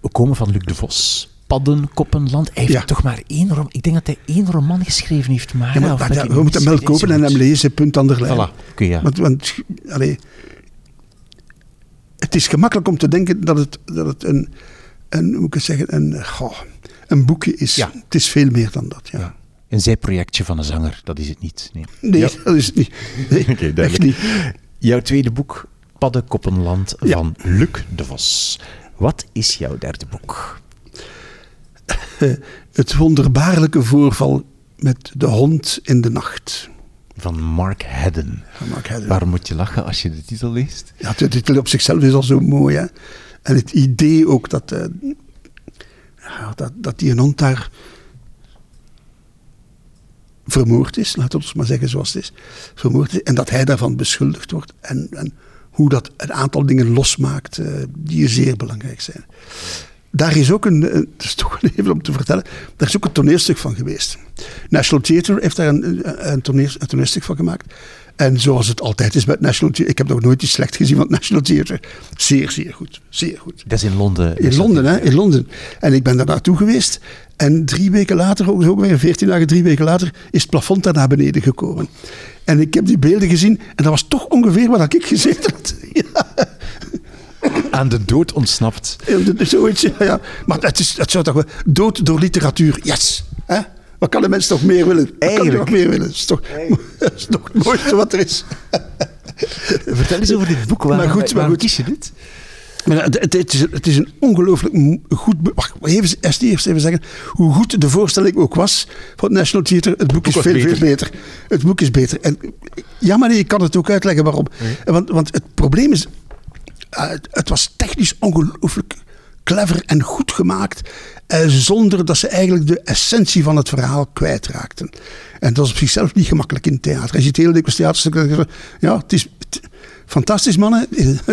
we komen van Luc de Vos. Paddenkoppenland. Hij heeft Ja. toch maar één roman. Ik denk dat hij één roman geschreven heeft. Maar, Ja, maar we moeten hem wel kopen en hem lezen, punt aan de lijn. Voilà, ja. Want, want allee, het is gemakkelijk om te denken dat het, dat het een, een, hoe moet ik zeggen, een, goh, een boekje is. Ja. Het is veel meer dan dat. Ja. Ja. Een zijprojectje van een zanger, dat is het niet. Nee. Nee, Ja. dat is het niet. Nee, Oké, echt duidelijk. niet. Jouw tweede boek, Paddenkoppenland Ja. van Luc de Vos. Wat is jouw derde boek? Het wonderbaarlijke voorval met de hond in de nacht. Van Mark Haddon. Van Mark Haddon. Waarom moet je lachen als je de titel leest? Ja, de titel op zichzelf is al zo mooi. Hè? En het idee ook dat, eh, dat, dat die een hond daar vermoord is, laten we het maar zeggen zoals het is, vermoord is, en dat hij daarvan beschuldigd wordt. En, en hoe dat een aantal dingen losmaakt eh, die zeer belangrijk zijn. Daar is ook een, eh, dat is toch even om te vertellen, daar is ook een toneelstuk van geweest. National Theatre heeft daar een, een, een, toneel- een toneelstuk van gemaakt. En zoals het altijd is met National Theatre, ik heb nog nooit iets slecht gezien van het National Theatre. Zeer, zeer goed. Zeer goed. Dat is in Londen. In Londen, hè? In Londen. En ik ben daar naartoe geweest. En drie weken later, ook weer veertien dagen, drie weken later, is het plafond daar naar beneden gekomen. En ik heb die beelden gezien en dat was toch ongeveer waar ik gezeten had. Ja, Aan de dood ontsnapt. zoiets, ja, ja. Maar het, is, het zou toch wel... Dood door literatuur, yes. Hè? Wat kan de mens nog meer willen? Wat kan Eigenlijk. nog meer willen? Dat is toch, dat is toch het mooiste wat er is. Vertel eens over dit boek. Waarom, Maar goed, maar goed. kies je dit? Maar het, het, is, het is een ongelooflijk goed boek. Wacht, even, eerst, eerst even zeggen hoe goed de voorstelling ook was van het National Theatre. Het boek is veel, beter. veel beter. Het boek is beter. En, ja, maar nee, ik kan het ook uitleggen waarom. Want, want het probleem is, het, het was technisch ongelooflijk clever en goed gemaakt. eh, zonder dat ze eigenlijk de essentie van het verhaal kwijtraakten. En dat is op zichzelf niet gemakkelijk in het theater. Als je het hele dikwijls theaterstuk... dan zeg je, Ja, het is... Fantastisch, mannen.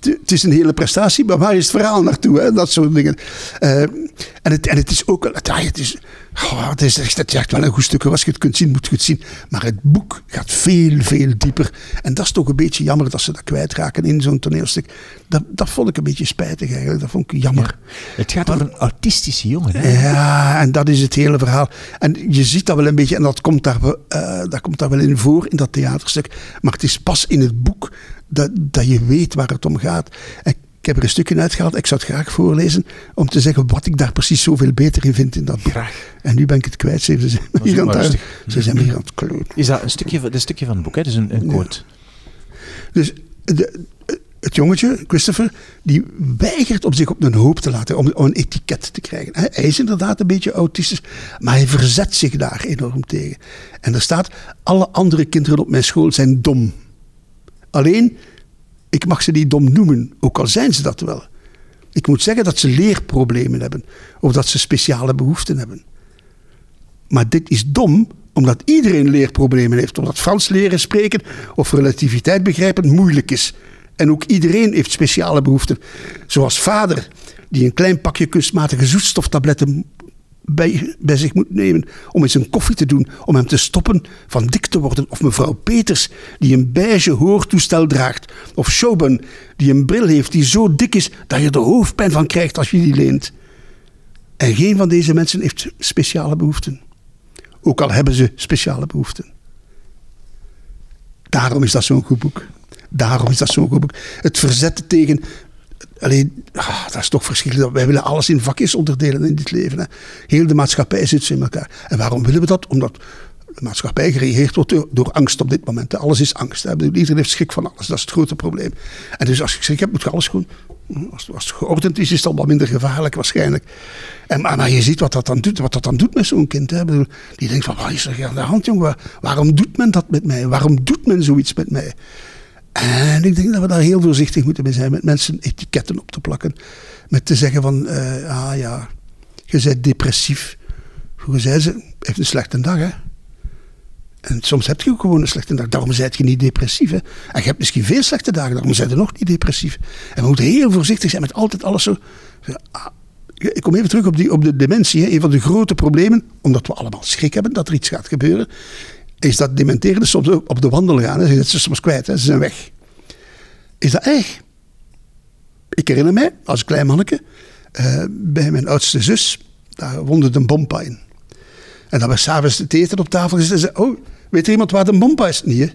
Het is een hele prestatie, maar waar is het verhaal naartoe? Hè? Dat soort dingen. Eh, en, het, en het is ook... Ja, het, is, oh, het, is echt, wel een goed stuk. Als je het kunt zien, moet je het zien. Maar het boek gaat veel, veel dieper. En dat is toch een beetje jammer dat ze dat kwijtraken in zo'n toneelstuk. Dat, dat vond ik een beetje spijtig eigenlijk. Dat vond ik jammer. Het gaat over een autistische jongen. Hè? Ja, en dat is het hele verhaal. En je ziet dat wel een beetje, en dat komt daar, wel- eh, dat komt daar wel in voor, in dat theaterstuk. Maar het is pas in het boek dat, dat je weet waar het om gaat. En ik heb er een stukje uitgehaald, ik zou het graag voorlezen, om te zeggen wat ik daar precies zoveel beter in vind in dat boek. Graag. En nu ben ik het kwijt, ze zijn me hier aan het, rustig. ze zijn me hier aan het kloten. Is dat een stukje, dat een stukje van het boek? Hè? Dus een, een quote. Dus de, het jongetje, Christopher, die weigert om zich op een hoop te laten, om, om een etiket te krijgen. Hij is inderdaad een beetje autistisch, maar hij verzet zich daar enorm tegen. En er staat, alle andere kinderen op mijn school zijn dom. Alleen, ik mag ze niet dom noemen, ook al zijn ze dat wel. Ik moet zeggen dat ze leerproblemen hebben, of dat ze speciale behoeften hebben. Maar dit is dom, omdat iedereen leerproblemen heeft. Omdat Frans leren spreken of relativiteit begrijpen moeilijk is. En ook iedereen heeft speciale behoeften. Zoals vader, die een klein pakje kunstmatige zoetstoftabletten bij, zich moet nemen om eens een koffie te doen, om hem te stoppen van dik te worden. Of mevrouw Peters, die een beige hoortoestel draagt. Of Shoban, die een bril heeft die zo dik is dat je er hoofdpijn van krijgt als je die leent. En geen van deze mensen heeft speciale behoeften. Ook al hebben ze speciale behoeften. Daarom is dat zo'n goed boek. Daarom is dat zo'n goed boek. Het verzetten tegen. Alleen, ah, dat is toch verschrikkelijk. Wij willen alles in vakjes onderdelen in dit leven. Hè. Heel de maatschappij zit zo in elkaar. En waarom willen we dat? Omdat de maatschappij geregeerd wordt door, angst op dit moment. Alles is angst. Hè. Iedereen heeft schrik van alles. Dat is het grote probleem. En dus als je schrik hebt, moet je alles gewoon. Als, het geordend is, is het al wat minder gevaarlijk waarschijnlijk. En, maar, je ziet wat dat dan doet, wat dat dan doet met zo'n kind. Hè. Bedoel, Die denkt van, wat is er aan de hand, jongen? Waar- Waarom doet men dat met mij? Waarom doet men zoiets met mij? En ik denk dat we daar heel voorzichtig moeten mee zijn met mensen etiketten op te plakken. Met te zeggen van, eh, ah ja, je bent depressief. Hoe zei ze, heeft een slechte dag hè. En soms heb je ook gewoon een slechte dag. Daarom zijt je niet depressief. Hè? En je hebt misschien veel slechte dagen, daarom zijn je nog niet depressief. En we moeten heel voorzichtig zijn met altijd alles zo. Ah, Ik kom even terug op, die, op de dementie. Hè. Een van de grote problemen, omdat we allemaal schrik hebben dat er iets gaat gebeuren, is dat dementerende soms op de wandel gaan. Ze zijn soms kwijt, hè. ze zijn weg. Is dat erg? Ik herinner mij, als klein manneke, eh, bij mijn oudste zus, daar woonde een bompa in. En dan was s'avonds het eten op tafel gezet en zei, oh, weet er iemand waar de bompa is? Hè?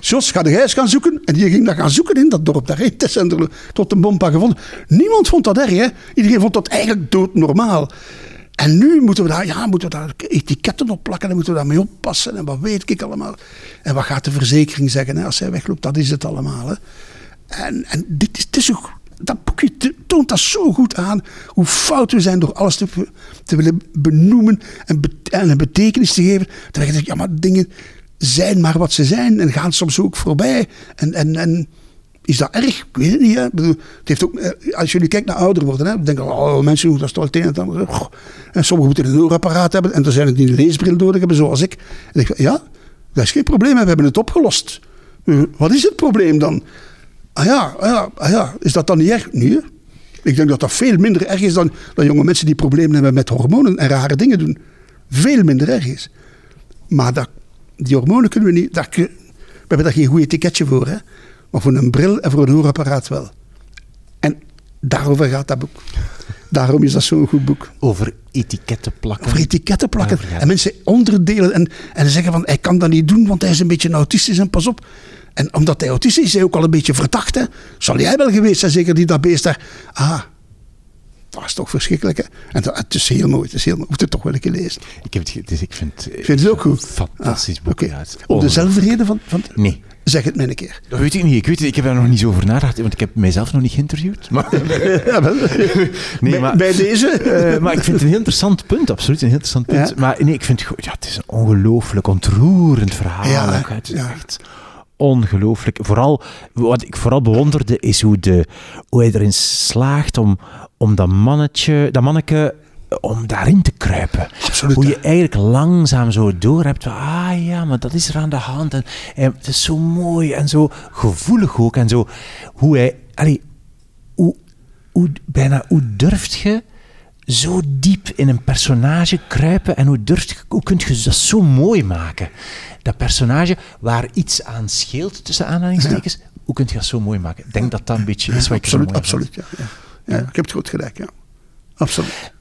Jos, ga jij eens gaan zoeken? En die ging dat gaan zoeken in dat dorp daarheen. Tessenderlo, tot een bompa gevonden. Niemand vond dat erg, hè? Iedereen vond dat eigenlijk doodnormaal. En nu moeten we daar, ja, moeten we daar etiketten op plakken en moeten we daarmee oppassen. En wat weet ik allemaal. En wat gaat de verzekering zeggen hè, als hij wegloopt? Dat is het allemaal. Hè? En, en dit is, het dat boekje toont dat zo goed aan. Hoe fout we zijn door alles te, te willen benoemen en, en een betekenis te geven. Terwijl je denkt, ja, maar dingen zijn maar wat ze zijn en gaan soms ook voorbij. En, en, en is dat erg? Ik weet het niet. Bedoel, het heeft ook, eh, als jullie kijkt naar ouder worden, hè, dan denken oh, mensen doen dat toch het een en het ander. En sommigen moeten een oorapparaat hebben en er zijn het die een leesbril nodig hebben, zoals ik. En ik ja, dat is geen probleem, we hebben het opgelost. Eh, Wat is het probleem dan? Ah ja, ah ja, ah ja, is dat dan niet erg? Nee. Ik denk dat dat veel minder erg is dan, dan jonge mensen die problemen hebben met hormonen en rare dingen doen. Veel minder erg is. Maar dat, die hormonen kunnen we niet. Kun- we hebben daar geen goed etiketje voor. Hè? Maar voor een bril en voor een hoorapparaat wel. En daarover gaat dat boek. Daarom is dat zo'n goed boek. Over etiketten plakken. Over etiketten plakken. En mensen onderdelen en, en zeggen van hij kan dat niet doen, want hij is een beetje autistisch en pas op. En omdat hij autistisch is, is hij ook al een beetje verdacht. Hè? Zal jij wel geweest zijn, zeker die dat beest daar. Ah, dat is toch verschrikkelijk. Hè? En dat, het is heel mooi. Het is heel mooi. Moet het toch wel een keer lezen. Ik, heb het, dus ik vind, Ik vind het ook goed. Een fantastisch Ah, boek. ongelooflijk. dezelfde reden van, van. Nee. Zeg het mij een keer. Dat weet ik niet. Ik weet het. Ik heb daar nog niet zo over nagedacht, want ik heb mijzelf nog niet geïnterviewd. Maar, Ja, wel. nee, bij, maar, bij deze. eh, maar ik vind het een heel interessant punt, absoluut een heel interessant punt. Ja. Maar nee, ik vind. Ja, het is een ongelooflijk ontroerend verhaal. Ja, ook. Het is ja. echt ongelooflijk. Vooral, wat ik vooral bewonderde, is hoe, de, hoe hij erin slaagt om, om dat mannetje, dat manneke, om daarin te kruipen. Absoluut, Hoe je eigenlijk langzaam zo door hebt. van, Ah ja, maar dat is er aan de hand. En, en het is zo mooi en zo gevoelig ook. En zo hoe hij. Allee, hoe, hoe, bijna hoe durft je zo diep in een personage kruipen en hoe, durft je, hoe kun je dat zo mooi maken? Dat personage waar iets aan scheelt, tussen aanhalingstekens, hoe kun je dat zo mooi maken? Ik denk dat dat een beetje is wat ik zo absoluut, absoluut. Ja, ja. Ja, ik heb het goed gelijk, ja. Absoluut.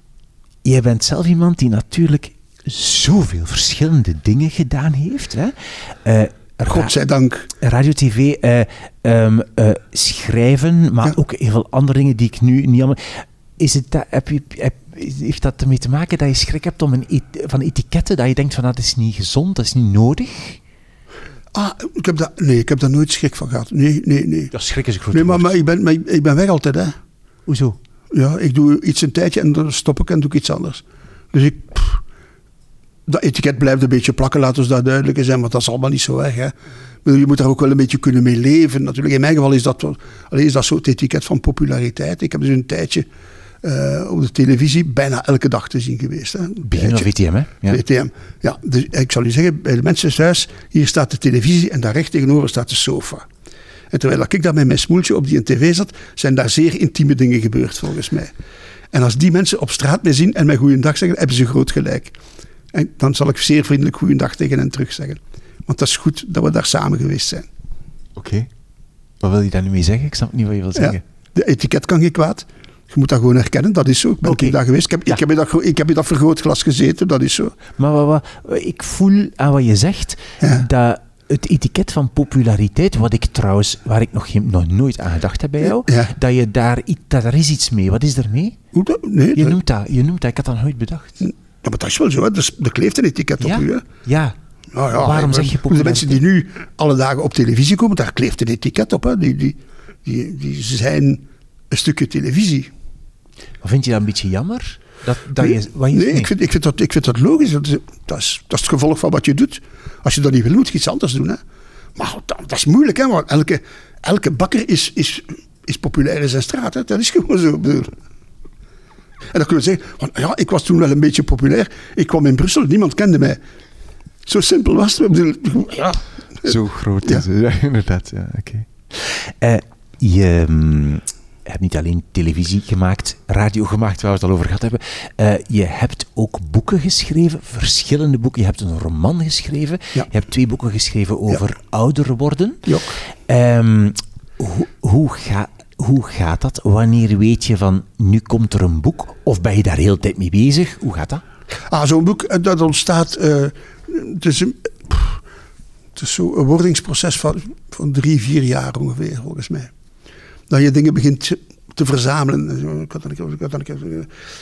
Jij bent zelf iemand die natuurlijk zoveel verschillende dingen gedaan heeft. Hè? Eh, Godzijdank. radio, tv, eh, ehm, eh, schrijven, maar Ja. ook heel veel andere dingen die ik nu niet allemaal... Is het dat, heb je, heb, heeft dat ermee te maken dat je schrik hebt om een et- van etiketten, dat je denkt van dat is niet gezond, dat is niet nodig? Ah, ik heb, dat, nee, ik heb daar nooit schrik van gehad. Nee, nee, nee. Dat schrik is een groot Nee, maar, maar, ik, ben, maar ik- ik ben weg altijd, hè. Hoezo? Ja, ik doe iets een tijdje en dan stop ik en doe ik iets anders. Dus ik... pff, dat etiket blijft een beetje plakken, laten we dat duidelijk zijn, want dat is allemaal niet zo weg. Hè. Bedoel, Je moet daar ook wel een beetje kunnen mee leven. Natuurlijk, in mijn geval is dat, wel- allee, is dat het etiket van populariteit. Ik heb dus een tijdje eh, op de televisie bijna elke dag te zien geweest. Hè. Begin. VTM, hè? Ja. VTM. Ja, dus ik zal u zeggen, bij de mensen thuis, hier staat de televisie en daar recht tegenover staat de sofa. En terwijl ik daar met mijn smoeltje op die tv zat, zijn daar zeer intieme dingen gebeurd volgens mij. En als die mensen op straat mij zien en mij goeiedag zeggen, hebben ze groot gelijk. En dan zal ik zeer vriendelijk goeiedag tegen hen terug zeggen. Want dat is goed dat we daar samen geweest zijn. Oké. Wat wil je daar nu mee zeggen? Ik snap niet wat je wil zeggen. Ja, de etiket kan geen kwaad. Je moet dat gewoon herkennen, dat is zo. Ik ben ik daar geweest. Ik heb, Ja. ik, heb in dat, ik heb in dat vergrootglas gezeten, dat is zo. Maar wat, wat, ik voel aan wat je zegt Ja. dat het etiket van populariteit, wat ik trouwens, waar ik nog, geen, nog nooit aan gedacht heb bij jou, Ja. dat je daar, er is iets mee. Wat is er mee? Hoe dat? Nee, Je dat- noemt dat, je noemt dat, ik had dat nooit bedacht. Ja, maar dat is wel zo. Hè. Er kleeft een etiket Ja? op u. Hè. Ja. Nou ja, Waarom ik- zeg je De mensen die nu alle dagen op televisie komen, daar kleeft een etiket op. Hè. Die, die, die, die zijn een stukje televisie. Maar vind je dat een beetje jammer? Dat, dat nee, je, wat je, nee, Ik, vind, ik, vind dat, ik vind dat logisch. Dat is, dat, is, dat is het gevolg van wat je doet. Als je dat niet wil, moet je iets anders doen. Hè. Maar dat, dat is moeilijk, hè, want elke, elke bakker is, is, is populair in zijn straat. Hè. Dat is gewoon zo. bedoel. En dan kun je zeggen, van, ja, ik was toen wel een beetje populair. Ik kwam in Brussel, niemand kende mij. Zo simpel was het. Bedoel, Ja, Zo groot Ja. is het, ja, inderdaad. Ja, oké. Eh, je mm, hebt niet alleen televisie gemaakt, radio gemaakt, waar we het al over gehad hebben. Eh, je hebt ook boeken geschreven, verschillende boeken. Je hebt een roman geschreven. Ja. Je hebt twee boeken geschreven over ouder worden. Ehm, hoe, hoe, ga, hoe gaat dat? Wanneer weet je van, nu komt er een boek? Of ben je daar heel de tijd mee bezig? Hoe gaat dat? Ah, zo'n boek, eh, dat ontstaat... eh, het, is een, pff, het is zo een wordingsproces van, van drie, vier jaar ongeveer, volgens mij. Dat je dingen begint te verzamelen. En ik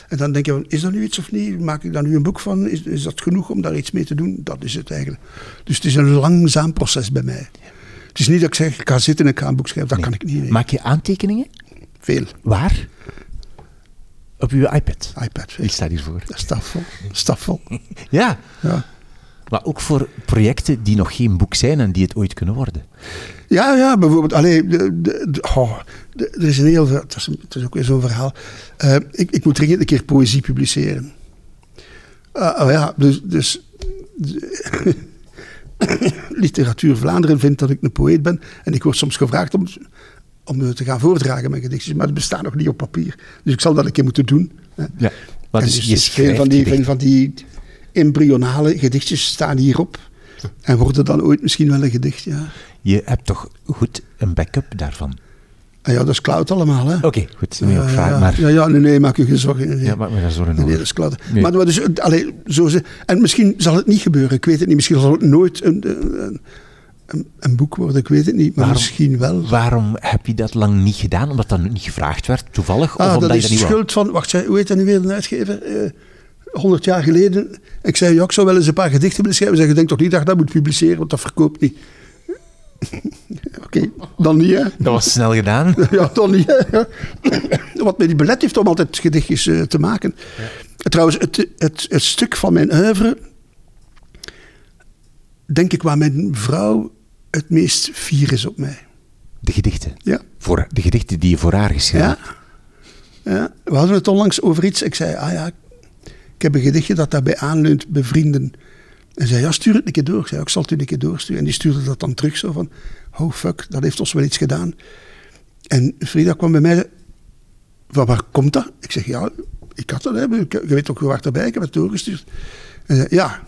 ik dan denk je, van, is dat nu iets of niet? Maak ik daar nu een boek van? Is, is dat genoeg om daar iets mee te doen? Dat is het eigenlijk. Dus het is een langzaam proces bij mij. Het is niet dat ik zeg, ik ga zitten en ik ga een boek schrijven. Dat kan ik niet. nee. Maak je aantekeningen? Veel. Waar? Op uw iPad. iPad. veel. Die staat hiervoor. Dat staat vol. Dat staat vol. Ja, Ja. Maar ook voor projecten die nog geen boek zijn en die het ooit kunnen worden. Ja, ja, bijvoorbeeld. Allee, de, oh, de- er is een heel. Het is, het is ook weer zo'n verhaal. Eh, ik, ik moet dringend een keer poëzie publiceren. Ah, oh ja, dus. dus Literatuur Vlaanderen vindt dat ik een poëet ben. En ik word soms gevraagd om, om te gaan voordragen mijn gedichtjes. Maar die bestaan nog niet op papier. Dus ik zal dat een keer moeten doen. Ja. Maar En dus dus je schrijft van die, van die embryonale gedichtjes staan hierop. En worden dan ooit misschien wel een gedicht, ja. Je hebt toch goed een backup daarvan? Ah ja, dat is cloud allemaal, hè. Oké, goed. Nee, vraag ja, maar. ja, ja, nee, nee, maak je geen zorgen. Nee. Ja, maak me daar zorgen Nee, nee, over. dat is cloud. Nee. Maar, dus, allee, zo ze, en misschien zal het niet gebeuren, ik weet het niet. Misschien zal het nooit een, een, een, een boek worden, ik weet het niet. Maar Waarom- misschien wel. Waarom heb je dat lang niet gedaan? Omdat dat niet gevraagd werd, toevallig? Ah, of omdat dat je is niet schuld van, wacht, hoe heet dat nu weer, een uitgever? Eh, 100 jaar geleden. Ik zei, ja, ik zou wel eens een paar gedichten willen schrijven. Zeg, ik denk toch niet dat je dat moet publiceren, want dat verkoopt niet. Oké, dan niet, hè. Dat was snel gedaan. Ja, dan niet. hè. Ja. Wat mij die belet heeft om altijd gedichtjes eh, te maken. Trouwens, het, het, het stuk van mijn oeuvre, denk ik waar mijn vrouw het meest fier is op mij. De gedichten. Ja. Voor, de gedichten die je voor haar geschreven Ja. hebt. ja. We hadden het onlangs over iets. Ik zei, ah ja, ik heb een gedichtje dat daarbij aanleunt, bevrienden. En zei, ja, stuur het een keer door. Ik zei, ik zal het u een keer doorsturen. En die stuurde dat dan terug, zo van, oh fuck, dat heeft ons wel iets gedaan. En Frida kwam bij mij, van waar komt dat? Ik zeg, ja, ik had dat, hè. Je weet ook, je waart erbij, ik heb het doorgestuurd. En zei, ja,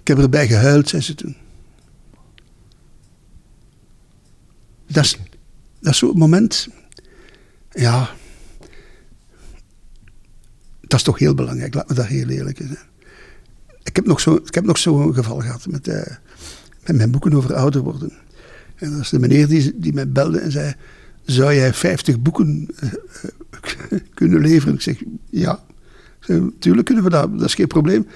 ik heb erbij gehuild, zei ze toen. Dat is, dat is zo'n moment, ja, dat is toch heel belangrijk, laat me dat heel eerlijk zijn. Ik heb nog zo- zo'n geval gehad met, eh, met mijn boeken over ouder worden. En dat is de meneer die, die mij belde en zei: Zou jij 50 boeken eh, eh, kunnen leveren? Ik zeg: Ja. Ik zeg, Tuurlijk kunnen we dat, dat is geen probleem.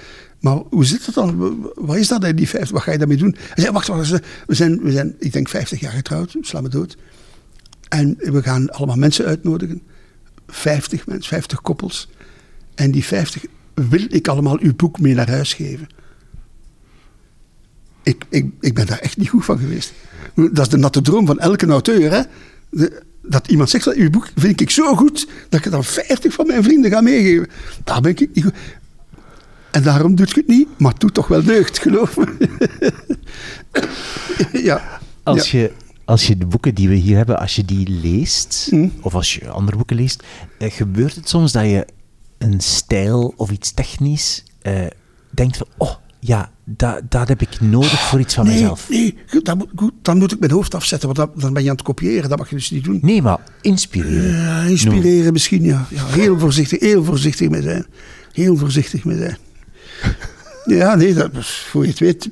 maar hoe zit het dan? Wat is dat, die 50? Wat ga je daarmee doen? Hij zei, wacht, wacht, we zijn, we zijn, ik denk, 50 jaar getrouwd, sla me dood. En we gaan allemaal mensen uitnodigen. 50 mensen, 50 koppels. En die 50 wil ik allemaal uw boek mee naar huis geven. Ik, ik, ik ben daar echt niet goed van geweest. Dat is de natte droom van elke auteur. Hè? dat iemand zegt uw boek vind ik zo goed dat ik het dan 50 van mijn vrienden ga meegeven. Daar ben ik niet goed. En daarom doet je het niet, maar het doet toch wel deugd, geloof me. ja. Als, Je, als je de boeken die we hier hebben, als je die leest, Hm. of als je andere boeken leest, eh, gebeurt het soms dat je een stijl of iets technisch eh, denkt van, oh ja, dat, dat heb ik nodig voor iets van Nee, mezelf. nee goed, dan, moet, goed, dan moet ik mijn hoofd afzetten, want dan, dan ben je aan het kopiëren. Dat mag je dus niet doen. Nee, maar inspireren. Ja, inspireren misschien, ja. ja. Heel voorzichtig, heel voorzichtig mee zijn. Heel voorzichtig mee zijn. Ja, nee, dat, voor je het weet,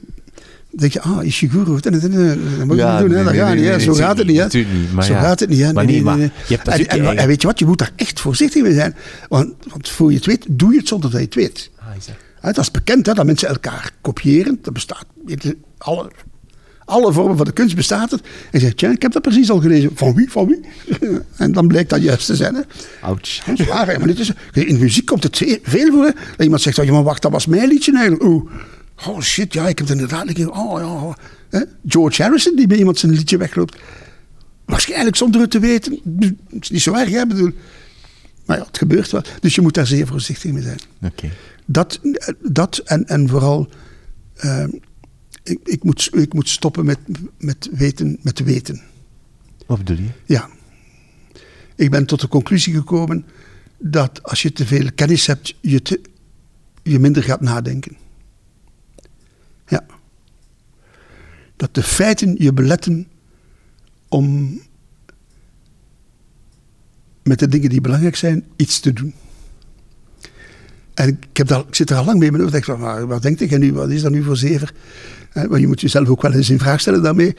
denk je, ah, Ishiguro, dat moet ik niet doen, hè. dat gaat niet, hè. Zo gaat het niet, hè. Niet, maar Zo ja. gaat het niet, hè. Maar Nee, nee, nee, maar je hebt En, en, je en weet je wat, je moet daar echt voorzichtig mee zijn. Want, want voor je het weet, doe je het zonder dat je het weet. Ah, is dat- is bekend, hè, dat mensen elkaar kopiëren. Dat bestaat, je, alle, alle vormen van de kunst bestaat het. En je zegt, tja, ik heb dat precies al gelezen. Van wie, van wie? en dan blijkt dat juist te zijn. Hè. Ouch. Maar dit is, in muziek komt het veel voor. Hè, dat iemand zegt, oh, ja, maar wacht, dat was mijn liedje eigenlijk. Oh, oh shit, ja, ik heb het inderdaad een keer... Oh, ja, oh. Hè, George Harrison, die bij iemand zijn liedje wegloopt. Waarschijnlijk zonder het te weten. Het is niet zo erg, hè, bedoel. Maar ja, het gebeurt wel. Dus je moet daar zeer voorzichtig mee zijn. Oké. Dat, dat en, en vooral, eh, ik, ik, moet, ik moet stoppen met, met, weten, met weten. Wat bedoel je? Ja. Ik ben tot de conclusie gekomen dat als je te veel kennis hebt, je, te, je minder gaat nadenken. Ja. Dat de feiten je beletten om met de dingen die belangrijk zijn iets te doen. En ik, heb daar, ik zit er al lang mee in. Ik denk van, maar wat denkt jij nu? Wat is dat nu voor zever? Eh, want je moet jezelf ook wel eens in vraag stellen daarmee.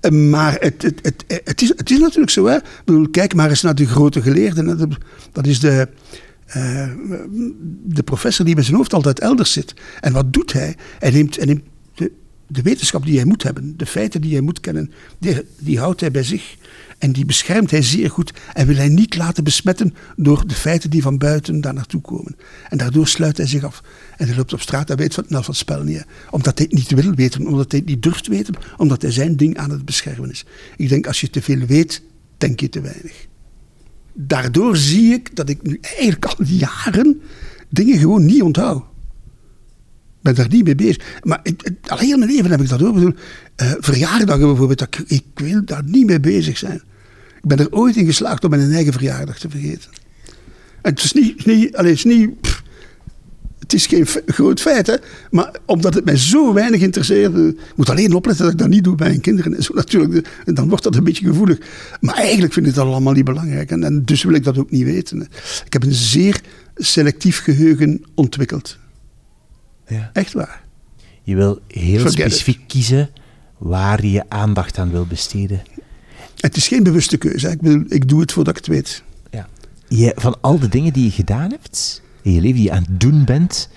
Eh, maar het, het, het, het, is, het is natuurlijk zo. Hè? Ik bedoel, kijk maar eens naar de grote geleerden. Dat is de, eh, de professor die met zijn hoofd altijd elders zit. En wat doet hij? Hij neemt, hij neemt de, wetenschap die hij moet hebben, de feiten die hij moet kennen, die, die houdt hij bij zich. En die beschermt hij zeer goed en wil hij niet laten besmetten door de feiten die van buiten daar naartoe komen. En daardoor sluit hij zich af. En hij loopt op straat en weet van, nou, van het spel niet. Omdat hij het niet wil weten, omdat hij het niet durft weten, omdat hij zijn ding aan het beschermen is. Ik denk, als je te veel weet, denk je te weinig. Daardoor zie ik dat ik nu eigenlijk al jaren dingen gewoon niet onthoud. Ben daar niet mee bezig. Maar ik, al heel mijn leven heb ik dat ook. Eh, verjaardagen bijvoorbeeld, ik, ik wil daar niet mee bezig zijn. Ik ben er ooit in geslaagd om mijn eigen verjaardag te vergeten. En het is niet, niet, allee, het is niet het is geen groot feit, hè? maar omdat het mij zo weinig interesseert, eh, ik moet alleen opletten dat ik dat niet doe bij mijn kinderen. En zo natuurlijk, dan wordt dat een beetje gevoelig. Maar eigenlijk vind ik dat allemaal niet belangrijk en dus wil ik dat ook niet weten. Ik heb een zeer selectief geheugen ontwikkeld. Ja. Echt waar. Je wil heel Forget specifiek kiezen waar je je aandacht aan wil besteden. Het is geen bewuste keuze. Ik, bedoel, ik doe het voordat ik het weet. Ja. Je, van al de dingen die je gedaan hebt in je leven, die je aan het doen bent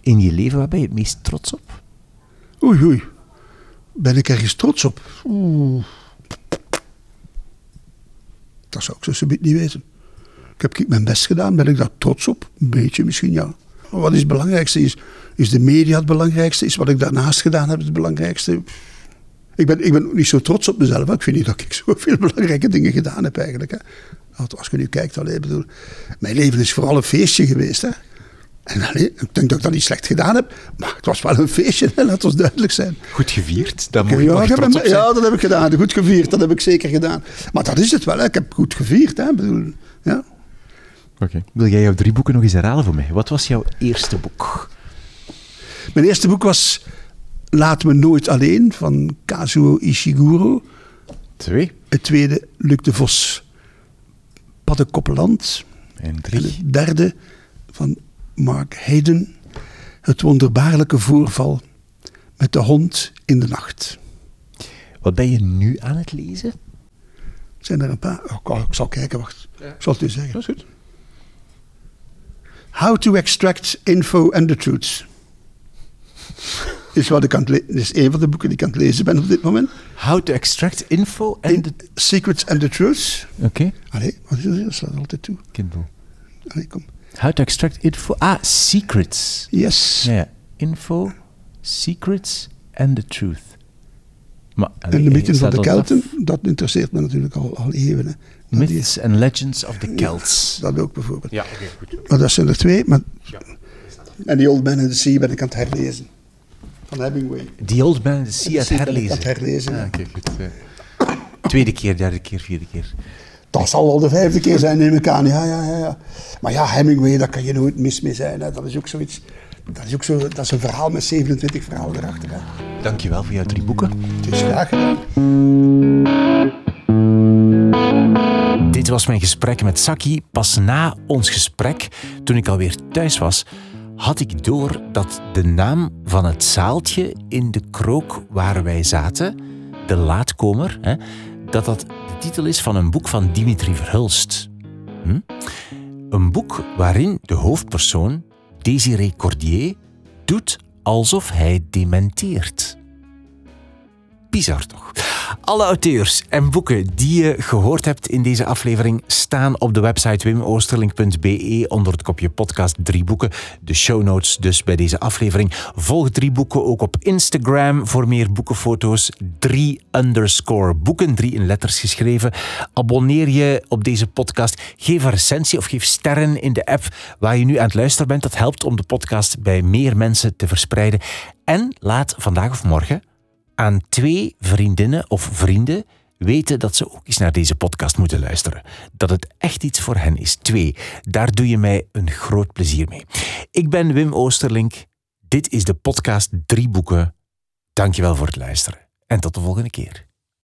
in je leven, waar ben je het meest trots op? Oei, oei. Ben ik ergens trots op? Oeh. Dat zou ik zo subiet niet weten. Ik heb ik mijn best gedaan. Ben ik daar trots op? Een beetje misschien, ja. Wat is het belangrijkste? Is, is de media het belangrijkste? Is wat ik daarnaast gedaan heb het belangrijkste? Ik ben, ik ben niet zo trots op mezelf. Ik vind niet dat ik zoveel belangrijke dingen gedaan heb eigenlijk. Hè. Als je nu kijkt, allee, ik bedoel, mijn leven is vooral een feestje geweest. Hè. En ik denk dat ik dat niet slecht gedaan heb. Maar het was wel een feestje, hè, laat ons duidelijk zijn. Goed gevierd, daar Ja, ik heb- ja, dat heb ik gedaan. Goed gevierd, dat heb ik zeker gedaan. Maar dat is het wel. Hè. Ik heb goed gevierd. Hè. Bedoel, ja. Wil jij jouw drie boeken nog eens herhalen voor mij? Wat was jouw eerste boek? Mijn eerste boek was Laat me nooit alleen van Kazuo Ishiguro. Twee. Het tweede, Luc de Vos, Paddenkoppeland. En En drie. het derde van Mark Hayden, Het wonderbaarlijke voorval met de hond in de nacht. Wat ben je nu aan het lezen? Zijn er een paar? Oh, ik zal kijken, wacht. Ik zal het u zeggen. Dat is goed. How to extract info and the truth. Is, wat ik aan het le- is een van de boeken die ik aan het lezen ben op dit moment. How to extract info and In the... Secrets and the Truths. Oké, Allee, wat is dat? Dat slaat altijd toe. Kindle. Allee, kom. How to extract info... Ah, secrets. Yes. Ja, ja. Info, secrets and the truth. Maar, En de mythen van de Kelten, dat interesseert me natuurlijk al, al eeuwen. Hè. Die- Myths and legends of the Celts. dat ook bijvoorbeeld. Ja, oké, goed. Maar dat zijn er twee. Maar... En die Old Man in the Sea ben ik aan het herlezen. Van Hemingway. The Old Man in the Sea, het ben ik aan herlezen. het herlezen. Ja, oké, goed. ja. Tweede keer, derde keer, vierde keer. Dat zal wel de vijfde keer zijn, neem ik aan. Ja, ja, ja, ja. Maar ja, Hemingway, daar kan je nooit mis mee zijn. Hè. Dat is ook zoiets... Dat is ook zo, dat is een verhaal met 27 verhalen erachter. Hè. Dankjewel voor jouw drie boeken. Het is graag gedaan. Was mijn gesprek met Saki. Pas na ons gesprek, toen ik alweer thuis was, had ik door dat de naam van het zaaltje in de krook waar wij zaten, De Laatkomer, hè, dat dat de titel is van een boek van Dimitri Verhulst. Hm? Een boek waarin de hoofdpersoon, Désiré Cordier, doet alsof hij dementeert. Bizar toch? Alle auteurs en boeken die je gehoord hebt in deze aflevering staan op de website wimoosterlink.be onder het kopje podcast drie boeken. De show notes dus bij deze aflevering. Volg drie boeken ook op Instagram voor meer boekenfoto's. Drie underscore boeken, drie in letters geschreven. Abonneer je op deze podcast. Geef een recensie of geef sterren in de app waar je nu aan het luisteren bent. Dat helpt om de podcast bij meer mensen te verspreiden. En laat vandaag of morgen aan twee vriendinnen of vrienden weten dat ze ook eens naar deze podcast moeten luisteren. Dat het echt iets voor hen is. Twee, daar doe je mij een groot plezier mee. Ik ben Wim Oosterlink. Dit is de podcast Drie Boeken. Dankjewel voor het luisteren. En tot de volgende keer.